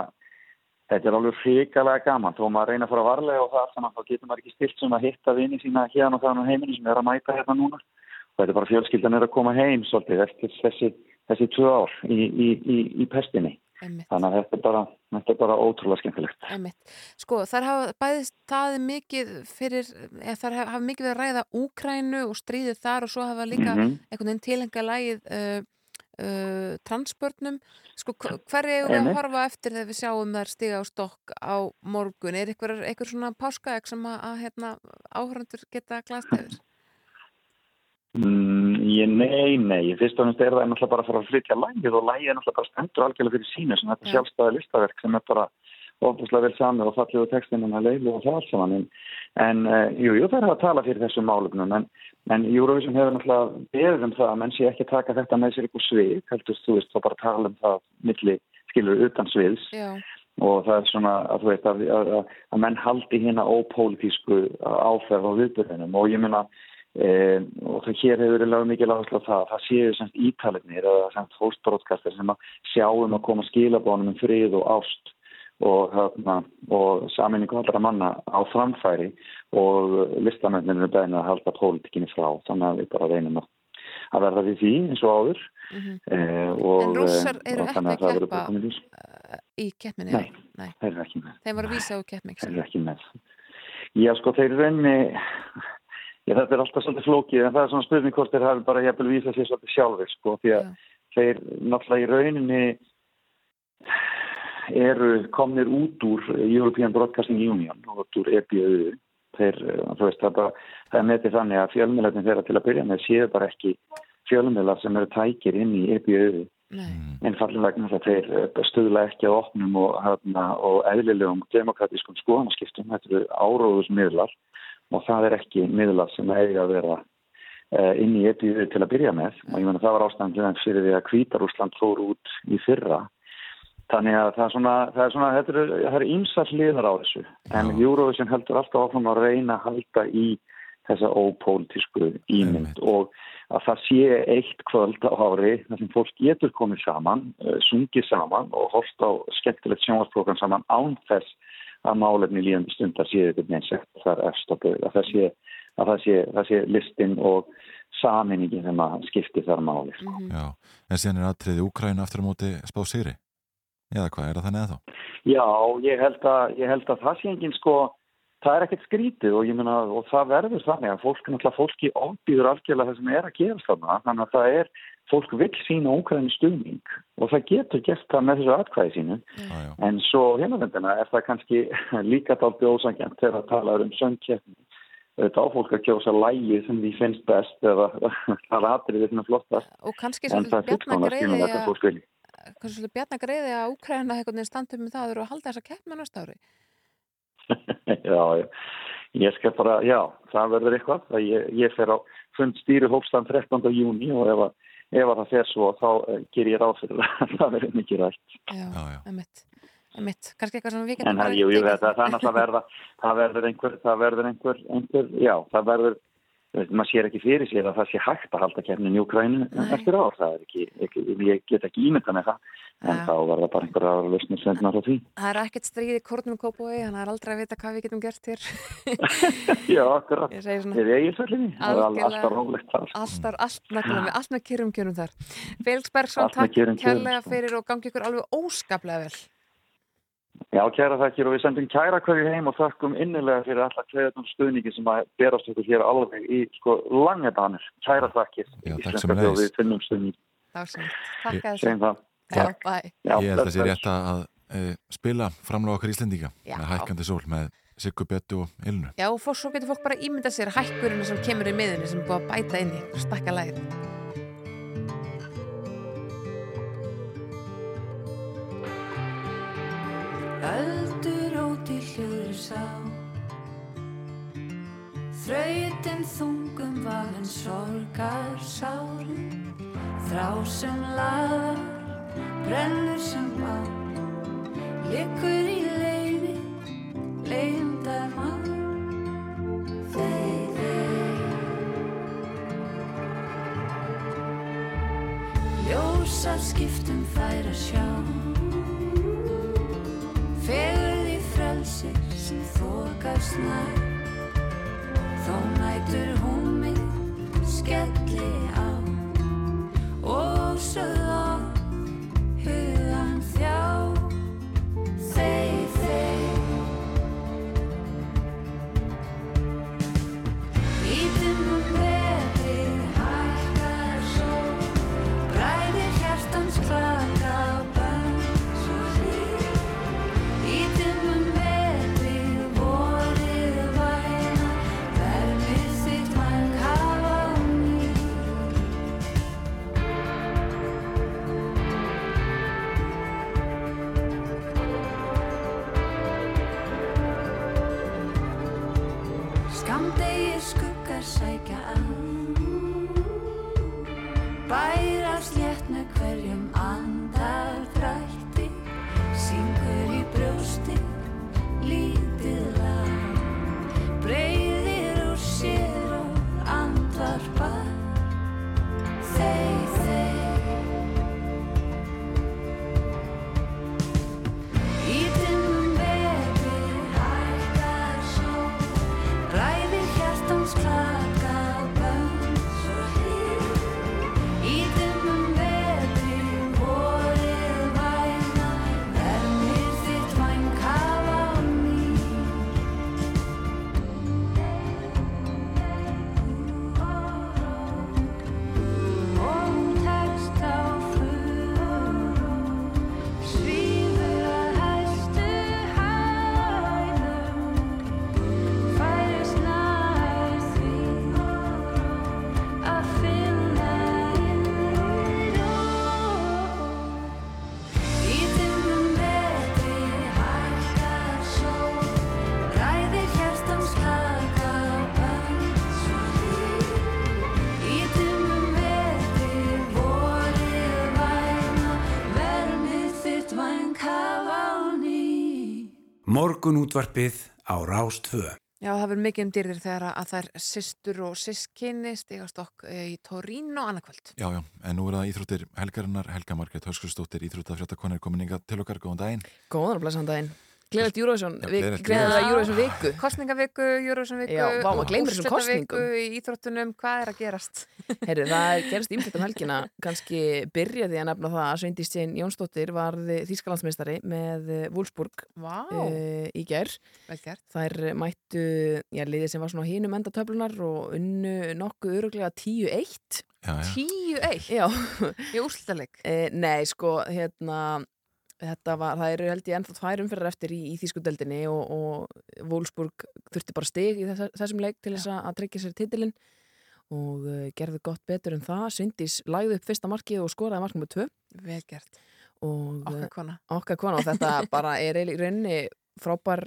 þetta er alveg hrikalega gaman. Þó maður reyna að fara varlega og það þannig að þá getur maður ekki stilt sem að hitta vini sína hérna og þannig á heiminu sem er að mæta hérna núna. Og þetta er bara fjölskyldan er að koma heim svolítið eftir þessi, þessi tvö ár í, í, í, í pestinni. Einmitt. Þannig að þetta er bara, þetta er bara ótrúlega skemmtilegt. Einmitt. Sko, þar hafa bæðist staðið mikið fyrir, eða þar hafa, mikið verið að ræða Úkrænu og stríðið þar og svo hafa líka Mhm. einhvern veginn tilenga lægið uh, uh, transbörnum. Sko, hv- hverju við að horfa eftir þegar við sjáum þær stiga á stokk á morgun? Er eitthvað, eitthvað svona páskaegg sem að, að hérna, áhörundur geta glast yfir? Mm, ég, nei, nei, fyrst og finnst er það náttúrulega bara að fara að flytja lægið og lægið er náttúrulega bara stendur algjörlega fyrir sínu sem þetta Já. sjálfstæða listaverk sem er bara ofnuslega vel samið og fallið á textinu með leilu og það allt saman en, en uh, jú, jú, það er að tala fyrir þessum málefnum en, en Eurovision hefur náttúrulega beðið um það að menn sé ekki taka þetta með sér ykkur svið, heldur þú veist, þá bara tala um það milli, skilur, utan sviðs Já. og það er svona að þú veist að, að, að, menn haldi hérna ópólitísku áferð á viðbyrðinum og ég meina e, og það hér hefur verið lögum mikið lágast á það að það séu semst ítaliðnir eða semst hóstbrótkastar sem að sjáum að koma skilabónum um frið og ást og, og saminningu allra manna á framfæri og listamennir eru beðin að halda pólitíkinni frá þannig að við bara reynum að verða við því eins og áður Mhm. eh, og, En Rússar eh, eru ekki að keppa í uh, í keppminni? Nei, Nei. þeir eru ekki með Þeim var að vísa á keppni, ekki þeir eru ekki með Já sko þeir eru Já, þetta er alltaf svolítið flókið en það er svona spurning hvort þeir hafi bara jafnvel vísað sér svolítið sjálfur sko því að þeir náttúrulega í rauninni eru komnir út úr European Broadcasting Union og út úr EBU þeir, eh, þú veist, það, bara, það er metið þannig að fjölmiðlarnir þeirra til að byrja með séu bara ekki fjölmiðlar sem eru tækir inn í EBU einfallega vegna þess að þeir eh, stuðla ekki á opnum og, hérna, og eðlilegum demokratískum skoðanaskiptum þetta eru áróðusmiðlar og það er ekki miðlar sem eiga að vera uh, inn í EBU til að byrja með. Og ég meina það var ástæðan fyrir því að Kvítarúsland fór út í fyrra. Þannig að það er svona, það er svona, þetta það er ímsall liðar á þessu. En Eurovision heldur alltaf áfram að reyna að halda í þessa ópólitísku ímynd. Og að það sé eitt kvöld á ári þar sem fólk getur komið saman, uh, sungið saman og horft á skemmtilegt sjónvarsprógram saman án þess að málefni líðandi stundar séu eitthvað neins eftir þar eftir að það sé, að það sé, það sé listin og saminningi sem að skipti þar máli. sko. Já, en síðan er aðtriði Úkræna aftur á móti spá sigri eða hvað, er það þannig eða þá? Já, ég held að, ég held að það sé engin sko, það er ekkert skrítið og ég meina, og það verður þannig að fólk, náttúrulega fólki ofbýður algjörlega það sem er að gera þarna, þannig að það er, fólk vil sína ókvæðinu stuðning og það getur gert það með þessu atkvæði sínu, já. en svo hinavendina er það kannski líka dálta ósangjant þegar það tala um söngkeppni, þetta á fólk að kjósa lægi sem því finnst best eða það er sem er flottast, Og kannski það svolítið bjarna fullkomlega skilum greiði þetta að Úkræna eitthvað standum með það að eru að halda þessa keppni á næsta ári. já, já. Ég skal bara, já, það verður eitthvað. Það Ég, ég fer á fund stýri hópstan 13. júni og ef, að, ef að það fer svo þá uh, ger ég ráð fyrir að það verður mikið rætt. Já, já. emitt. Emitt. Kannski eitthvað sem við getum En það, jú, jú, það, það það verður einhver, það verður einhver, einhver, já, það verður, maður sér ekki fyrir sér að það sé hægt að halda kemnin í Ukrænu eftir ár. Það er ekki, ekki ég get ekki ímynda með það, en Já. þá verða bara einhverja aðra lausnir sendnar á því. Það er ekkert stríð í kórnum að það er aldrei að vita hvað við getum gert hér. Já, akkurat. Ég segi svona- það er alltaf rólegt þar. Alltaf, allt, náttúrulega, með kyrrum kjörum þar. Felix Bergson, takk kærlega sko. fyrir og gangi ykkur alveg óskaplega vel. Já, kæra þakkir og við sendum kæra hverju heim og þakkum innilega fyrir alla kveðarnum stuðningi sem að berast okkur hér alveg í sko langa danir. Kæra þakkir. Já, takk sömuleiðis. þjóð, Við finnum stuðning. Dásamlegt. Takk að Segjum það. Já, bæ. Já, Ég held að það sé rétt að uh, spila framlega okkar Íslendinga Já. með hækkandi sól með Siggu Bjöttu og Ilnu. Já, og svo getur fólk bara ímynda sér hækkurinn sem kemur í miðunni sem búið að bæta inn í, stakka lægir. Þrautin þungum vagn sorgar sárum Þrá sem laðar, brennur sem bá Liggur í leiði, leiðindar mann Þeir, þeir Ljósar skiptum þær að sjá. Fegurð í frelsi sem þokast nær Þó nætur hún mig skelli á Morgun útvarpið á Rás 2. Já, það verður mikið um dýrðir þegar að það er systur og sískinni stigast okk í Torino annarkvöld. Já, já, en nú er það íþróttir helgarinnar, Helga Margrét Höskursdóttir, íþróttafréttakonir komin inga til okkar, góðan daginn. Góðan og blessan Gleðilegt Júrósson, Eurovision. Júrósson viku. Kostningaviku, Júrósson viku, Já, vá, maður gleymir þessum kosningum. í íþróttunum, hvað er að gerast? Heyrðu, það er gerst ímfætt um helgina kannski byrjaði að nefna það að Sveindís Stein Jónsdóttir var þýskalandsmeistari með eh, Wolfsburg Vá. uh, í ger Vel gert. þær mættu, já, liðið sem var svona á hinum enda töflunar og unnu nokkuð öruglega 10-1 Já, já. 10-1? Já. Í úrslutaleg? Eh, nei, sko, hérna þetta var, það eru held ég ennþá tvær umferðar eftir í, í þýskudeldinni og, og Wolfsburg þurfti bara stig í þess, þessum leik til þess að tryggja sér titilinn og uh, gerði gott betur en það Svindís lagði upp fyrsta markið og skoraði markið með tvö Vel gert. og Okkar eh, kona. okkar kona og þetta bara er í rauninni frábær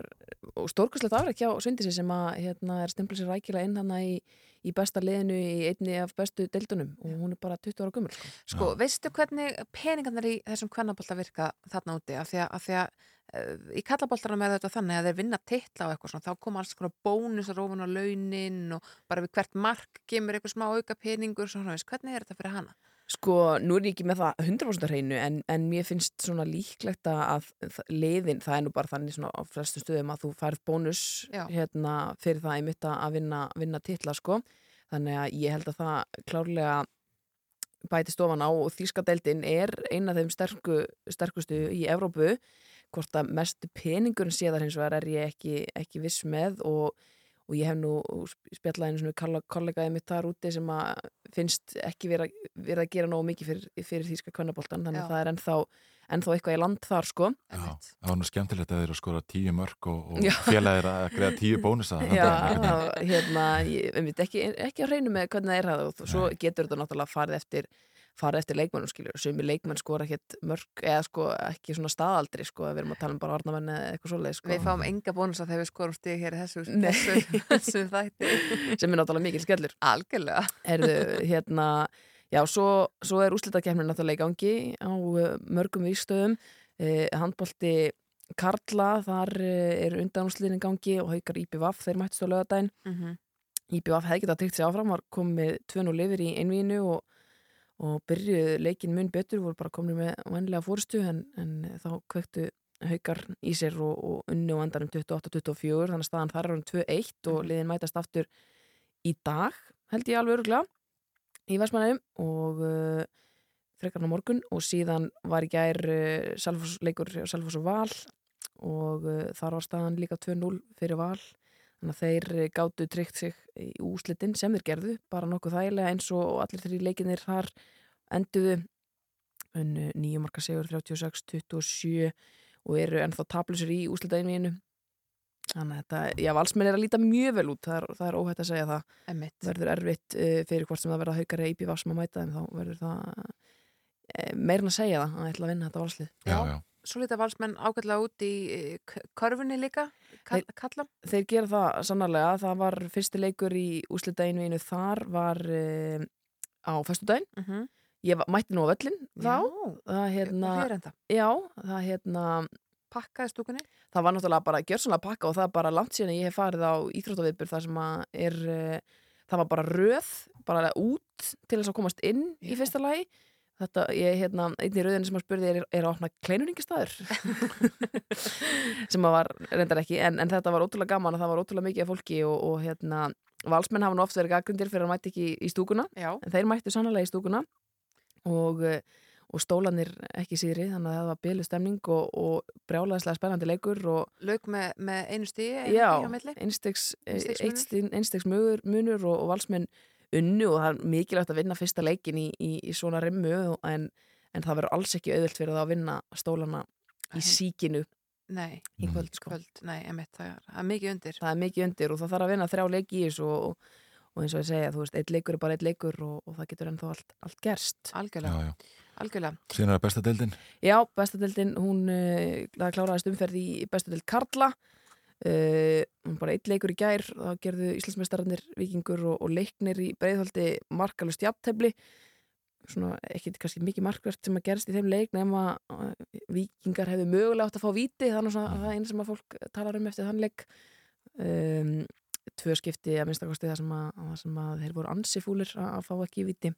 og stórkvæslegt afræk hjá Svindísi sem að hérna, er stempla sér rækilega inn hana í, í besta liðinu í einni af bestu deildunum og hún er bara 20 ára gummul sko. Sko, veistu hvernig peningarnir í þessum kvennabólta virka þarna úti? Af því að, af því að uh, í kallaboltarum er þetta þannig að þeir vinna titla og eitthvað svona, þá koma alls konar bónusar ofan á launin og bara við hvert mark gemur eitthvað smá auka peningur, svona, veist, hvernig er þetta fyrir hana? Sko, nú er ég ekki með það 100% að hreinu en, en mér finnst svona líklegt að liðin, það er nú bara þannig svona á flestu stöðum að þú færð bónus hérna fyrir það einmitt að vinna, vinna titla sko. Þannig að ég held að það klárlega bæti stofan á og þýskadeldin er eina af þeim sterku, sterkustu í Evrópu hvort að mestu peningurinn sé þar hins vegar er ég ekki, ekki viss með og, og ég hef nú spjallaði einu svona kollegaði mitt þar úti sem að finnst ekki vera, vera að gera nógu mikið fyrir, fyrir þýska kvennaboltan þannig Já. að það er ennþá, ennþá eitthvað í land þar sko Já, það var nú skemmtilegt að þeir eru að skora tíu mörg og, og Já. félagir að greiða tíu bónusa Já, hérna, ég veit ekki, ekki að reynu með hvernig það er það og svo getur þetta náttúrulega farið eftir farið eftir leikmennum skiljur, sumi leikmenn skora ekkert mörg, eða sko ekki svona staðaldri sko, við erum að tala um bara varnamenn eða eitthvað svoleið sko. Við fáum enga bónusa þegar við skorum stig hér í þessu, þessu, þessu þætti. sem er náttúrulega mikil skellur Algjörlega Erðu, hérna, já, svo, svo er úslitakefnin náttúrulega í gangi á uh, mörgum vístöðum uh, handbólti Karla þar uh, er undanúsliðin í gangi og haukar IPVAF, þeir mættist á lögadaginn Mhm. IPVAF hefði getað tryggt sig áfram, var komið 2-0 lifir í einvíinu og, og byrjuð leikin mun betur, voru bara komin með venlega fórstu en, en þá kvöktu haukar í sér og, og unni og endanum 28-24, þannig að staðan þar er hann 2-1 og liðin mætast aftur í dag, held ég alveg öruglega í Vestmannheim og uh, frekarn á morgun og síðan var í gær uh, leikur hjá Selfoss og Val og uh, þar var staðan líka 2-0 fyrir Val þannig að þeir uh, gátu tryggt sig í úslitin sem þeir gerðu, bara nokkuð þægilega eins og allir þrjí leikinir þar enduðu en uh, nýju marka segur 36-27 og eru ennþá tablusur í úslitaðinvíinu Þannig að þetta, já, valsmenn er að líta mjög vel út, það er, það er óhætt að segja það. Einmitt. Verður erfitt uh, fyrir hvort sem það verða haukari íbí vassum að mæta en þá verður það uh, meirin að segja það að ætla að vinna þetta valslið. Já, já. Svo lítið valsmenn ágætlega út í eh, k- körfunni líka, kall, kalla. Þeir gera það sannarlega, það var fyrsti leikur í úslitaðinu einu þar var uh, á föstudaginn. Mhm. ég var, mætti nú á völlin þá. Já, það hérna, já, það hérna Pakkaði stúkunni? það var náttúrulega bara gjörsanlega pakka og það er bara langt síðan ég hef farið á íþróttaviðbur þar sem að er uh, það var bara röð, bara út til þess að komast inn í fyrsta lagi þetta, ég, hérna, einn í röðinu sem að spurði er, er að opna kleinuningistæður sem að var reyndar ekki, en, en þetta var ótrúlega gaman að það var ótrúlega mikið af fólki og, og hérna, valsmenn hafa nú oft verið gaggrundir fyrir að mætti ekki í, stúkuna Já. en þeir mættu sannlega í stúkuna og, eh, og stólanir ekki síðri þannig að það var bylu stemning og, og brjálæðislega spennandi leikur og Lauk með, með einu stíi Já, einstegs, Einstigs munur. og, og valsmenn unnu og það er mikilvægt að vinna fyrsta leikin í, í, í svona rimmu en, en það verður alls ekki auðvöld fyrir það að vinna stólana í síkinu Nei, í kvöld, sko. kvöld. Nei, emitt, það er, það er mikið undir. það er mikið undir og það þarf að vinna þrjá leiki í þessu og, og, eins og ég segja, þú veist, eitt leikur er bara eitt leikur og, og það getur ennþá allt, allt gerst Algjörlega, Já, já. algjörlega. Síðan er það besta deildin. Já, bestadeldin, hún uh, það kláraðist umferð í bestadeld Karla uh, bara eitt leikur í gær þá gerðu Íslandsmeistararnir vikingur og, og leiknir í breiðhaldi markalust jafntefli. Svona ekki kannski mikið markvert sem að gerst í þeim leik nema uh, vikingar hefðu mögulega átt að fá víti þannig að það er eina sem að fólk talar um eftir þann leik. Um, tvö skipti að minnstakosti það sem að, sem að þeir voru ansifúlir að, að fá ekki víti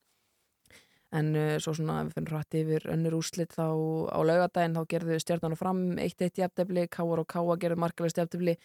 en uh, svo svona ef við finnum rætt yfir önnur úrslit þá á laugadaginn þá gerðu stjarnan og fram 1-1 jafntefli, Káar og Káa gerðu markalist jafntefli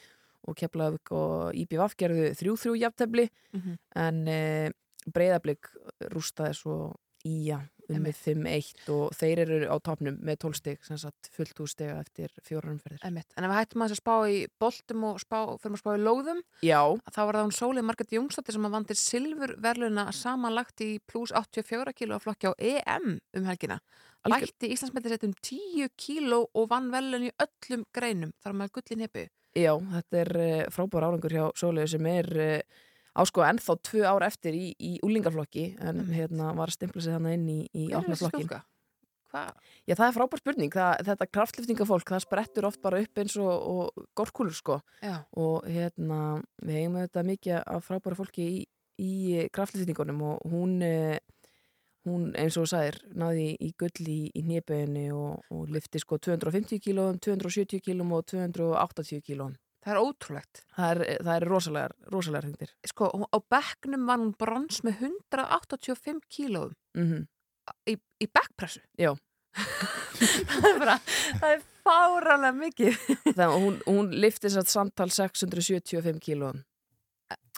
og Keflavík og IBVF gerðu 3-3 jafntefli Mhm. en uh, breyðablík rústaði svo Ía ummið 5-1 og þeir eru á topnum með 12 stig, sem sagt fullt úr stiga eftir fjórar umferðir. Emitt. En ef við hættum að spá í boltum og spá, fyrir að spá í lóðum, Já. þá var það hún Sólið Marget Jónsdóttir sem að vandir silfur verðluna samanlagt í pluss 84 kíló flokki á EM um helgina. Algjör- Bætti Íslandsmetið sett um 10 kíló og vann verðlun í öllum greinum, þar með gullin hepu. Já, þetta er uh, frábár árangur hjá Sólegu sem er uh, á sko ennþá tvö ár eftir í, í úlingaflokki en hérna var sig þannig inn í, í Hver opna þessi flokkin. stúlka? Hvað? Já, það er frábær spurning. Það, þetta kraftliftingafólk, það sprettur oft bara upp eins og, og gorkúlur sko. Já. Og hérna, við hefum auðvitað mikið af frábæra fólki í, í kraftliftingunum og hún, eh, hún eins og þú sagðir, náði í gull í, í nýjaböginni og, og lifti sko 250 kílóum, 270 kílóum og 280 kílóum. Það er ótrúlegt. Það er, það er rosalegar, rosalegar hengtir. Sko, á bekknum var hún brons með 185 kílóum Mm í, í bekkpressu. Já. það er bara, það er fáralega mikið. Það, hún, hún lifti satt samtal 675 kílóum.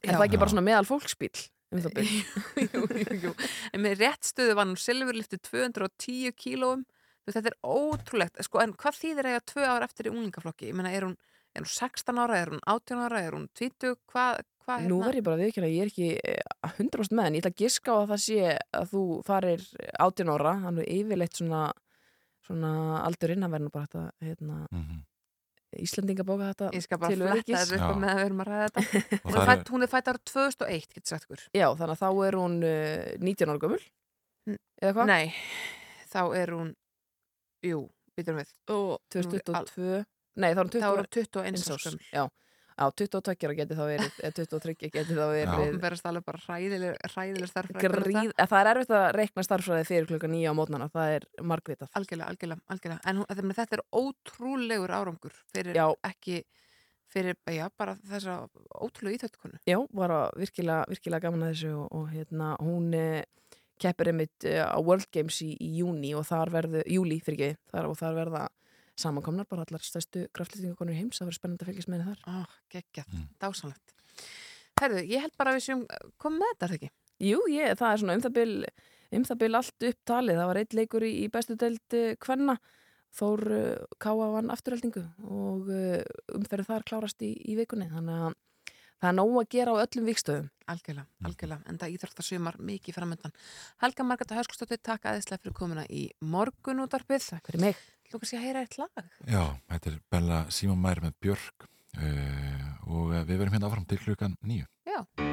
Er það ekki bara svona meðal fólksbíl? Um jú, jú, jú. En með rétt stöðu var hún silfurlifti 210 kílóum. Þú veist, Þetta er ótrúlegt. Sko, en hvað þýðir eiga tvö ár eftir í unglingaflokki? Ég meina, er hún, er hún 16 ára, er hún 18 ára, er hún 20? Hvað, hvað Nú verð ég bara að viðkynna, ég er ekki eh, 100% með en ég ætla að giska á að það sé að þú farir 18 ára, hann er yfirleitt svona, svona aldur inn að verða bara þetta, hérna, Íslendingabóka þetta Ég skal bara til fletta þessu upp með að við erum að ræða þetta. Hún er fætt- Hún er fætt ára 2001, getur sagt ykkur. Já, þannig að þá er hún uh, 19 ára gömul, eða hvað? Nei, þá er hún, jú, býtum við. Og 2022, nei þá er hún 20 Þá ára- hún 21 eins árs. Já, já 22 ára geti þá verið, eða 23 geti þá verið. Hún verðast alveg bara hræðileg, hræðileg starfræði. Gríð, að það er erfitt að reikna starfsræði fyrir klukka nýja á mótnana, það er margvitað. Algjörlega, algjörlega, algjörlega. En hún, þetta- er ótrúlegur árangur fyrir Já. ekki, fyrir, já, bara þessa ótrúlega íþjóttkonu. Já, var að virkilega, virkilega gaman að þessu og, og hérna, hún eh, keppir einmitt eh, á World Games í, í júni og þar verðu, júli fyrir ekki, þar, og þar verða samankomnar bara allar stærstu kraftlýtingakonur í heims, það verður spennandi að fylgjast með þar. Ó, geggjað, dásanlegt. Herðu, ég held bara að við séum komið með þetta, er það ekki? Jú, ég, það er svona um það bil, um það bil allt upptalið, það var eitt leikur í, í bestu deild uh, Kvenna, Þór uh, Káa vann afturheldingu og uh, umferð þar klárast í, í vikunni, þannig að það er nóg að gera á öllum vikstöðum. Algjörlega, algjörlega, en það íþróttasumar mikið framöndan. Helga Margarta Höskustóttir, takk aðeinslega fyrir komuna í morgunútarpið. Takk fyrir mig. Lúka sér að heyra eitt lag. Já, þetta er Bella Simon Mær með Björk uh, og eh, við verum hérna áfram til klukkan nýju. Já.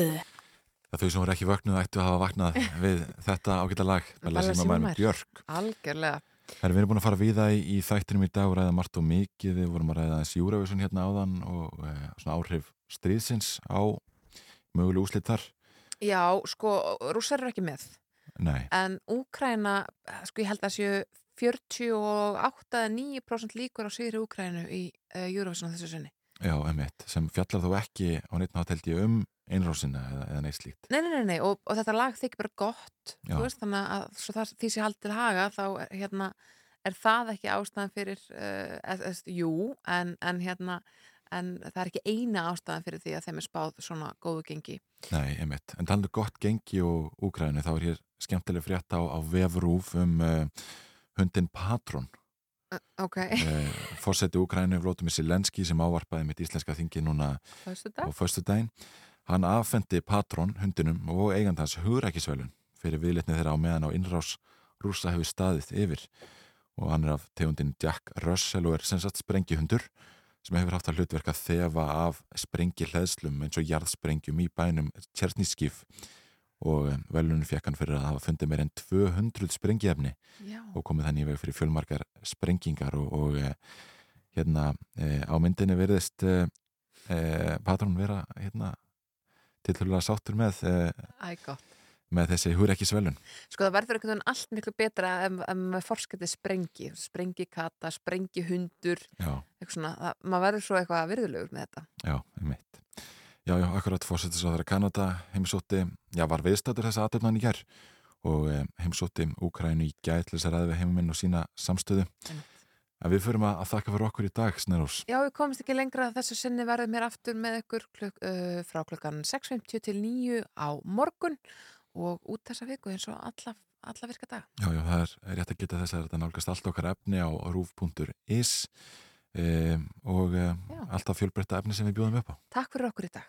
2 Það þau sem voru ekki vöknuð ættu að hafa vaknað við þetta ágæta lag Bella Bella Sima Mænum Sima Mær. Björk. Algjörlega. Herri, Við erum búin að fara við það í, í þættinum í dag og ræða margt og mikið, við vorum að ræða eins Júravísun hérna áðan og e, svona áhrif stríðsins á möguleg úslit þar. Já, sko, rússar eru ekki með. Nei, en Úkræna, sko ég held að séu 48-9% líkur á sigri Úkrænu í uh, Eurovision á þessu sinni. Já, emitt sem fjallar þó ekki á neitt nátt held ég um einrásina eða, eða neitt slíkt Nei, nei, nei, nei, og, og þetta lag þykir bara gott, Já. þú veist, þannig að það, því sé haldið haga, þá er, hérna, er það ekki ástæðan fyrir, uh, eð, eð, jú, en, en hérna, en það er ekki eina ástæðan fyrir því að þeim er spáð svona góðu gengi. Nei, emitt, en talandu gott gengi og Úgræni, þá er hér skemmtileg frétt á, á vefrúf um uh, hundin Patron Uh, ok, uh, Fórseti Úgræni Vlótumir Silenski sem ávarpaði mitt íslenska þingi núna Föstudag? á föstudaginn. Hann affendi Patron hundinum og eigandans hugrækisvelun fyrir viðlitni þeirra á meðan á innrás rúsa hefur staðið yfir. Og hann er af tegundin Jack Russell og er sem sagt sprengihundur sem hefur haft að hlutverka þefa af sprengi hleðslum eins og jarðsprengjum í bænum Tjersnískif og velunum fekk hann fyrir að hafa fundið meir en 200 sprengjefni og komið þannig í veg fyrir fjölmarkar sprengingar og, og e, hérna e, á myndinni verðist e, e, Patron vera hérna tilhörlega sáttur með með þessi húrækisvelun Sko það verður einhvern veginn allt miklu betra ef, ef með forskætti sprengi, sprengi kata, sprengi hundur, Já. eitthvað svona, það, maður verður svo eitthvað virðulegur með þetta. Já, einmitt. Já, já, akkurat fórsetisráður Kanada heimsótti, já, var viðstættur þessa aðtöfnan í gerð og heimsótti Úkrænu í þess að ræða við heimuminn og sína samstöðu. En við förum að, að þakka fyrir okkur í dag, Snerús. Já, við komumst ekki lengra þessu sinni verðum hér aftur með ykkur kluk, uh, frá klukkan 6.50 til 9 á morgun og út þessa viku eins og alla, alla virka dag. Já, já, það er rétt að geta þess að þetta nálgast allt okkar efni á rúf.is og alltaf fjölbreytta efni sem við bjóðum upp á. Takk fyrir okkur í dag.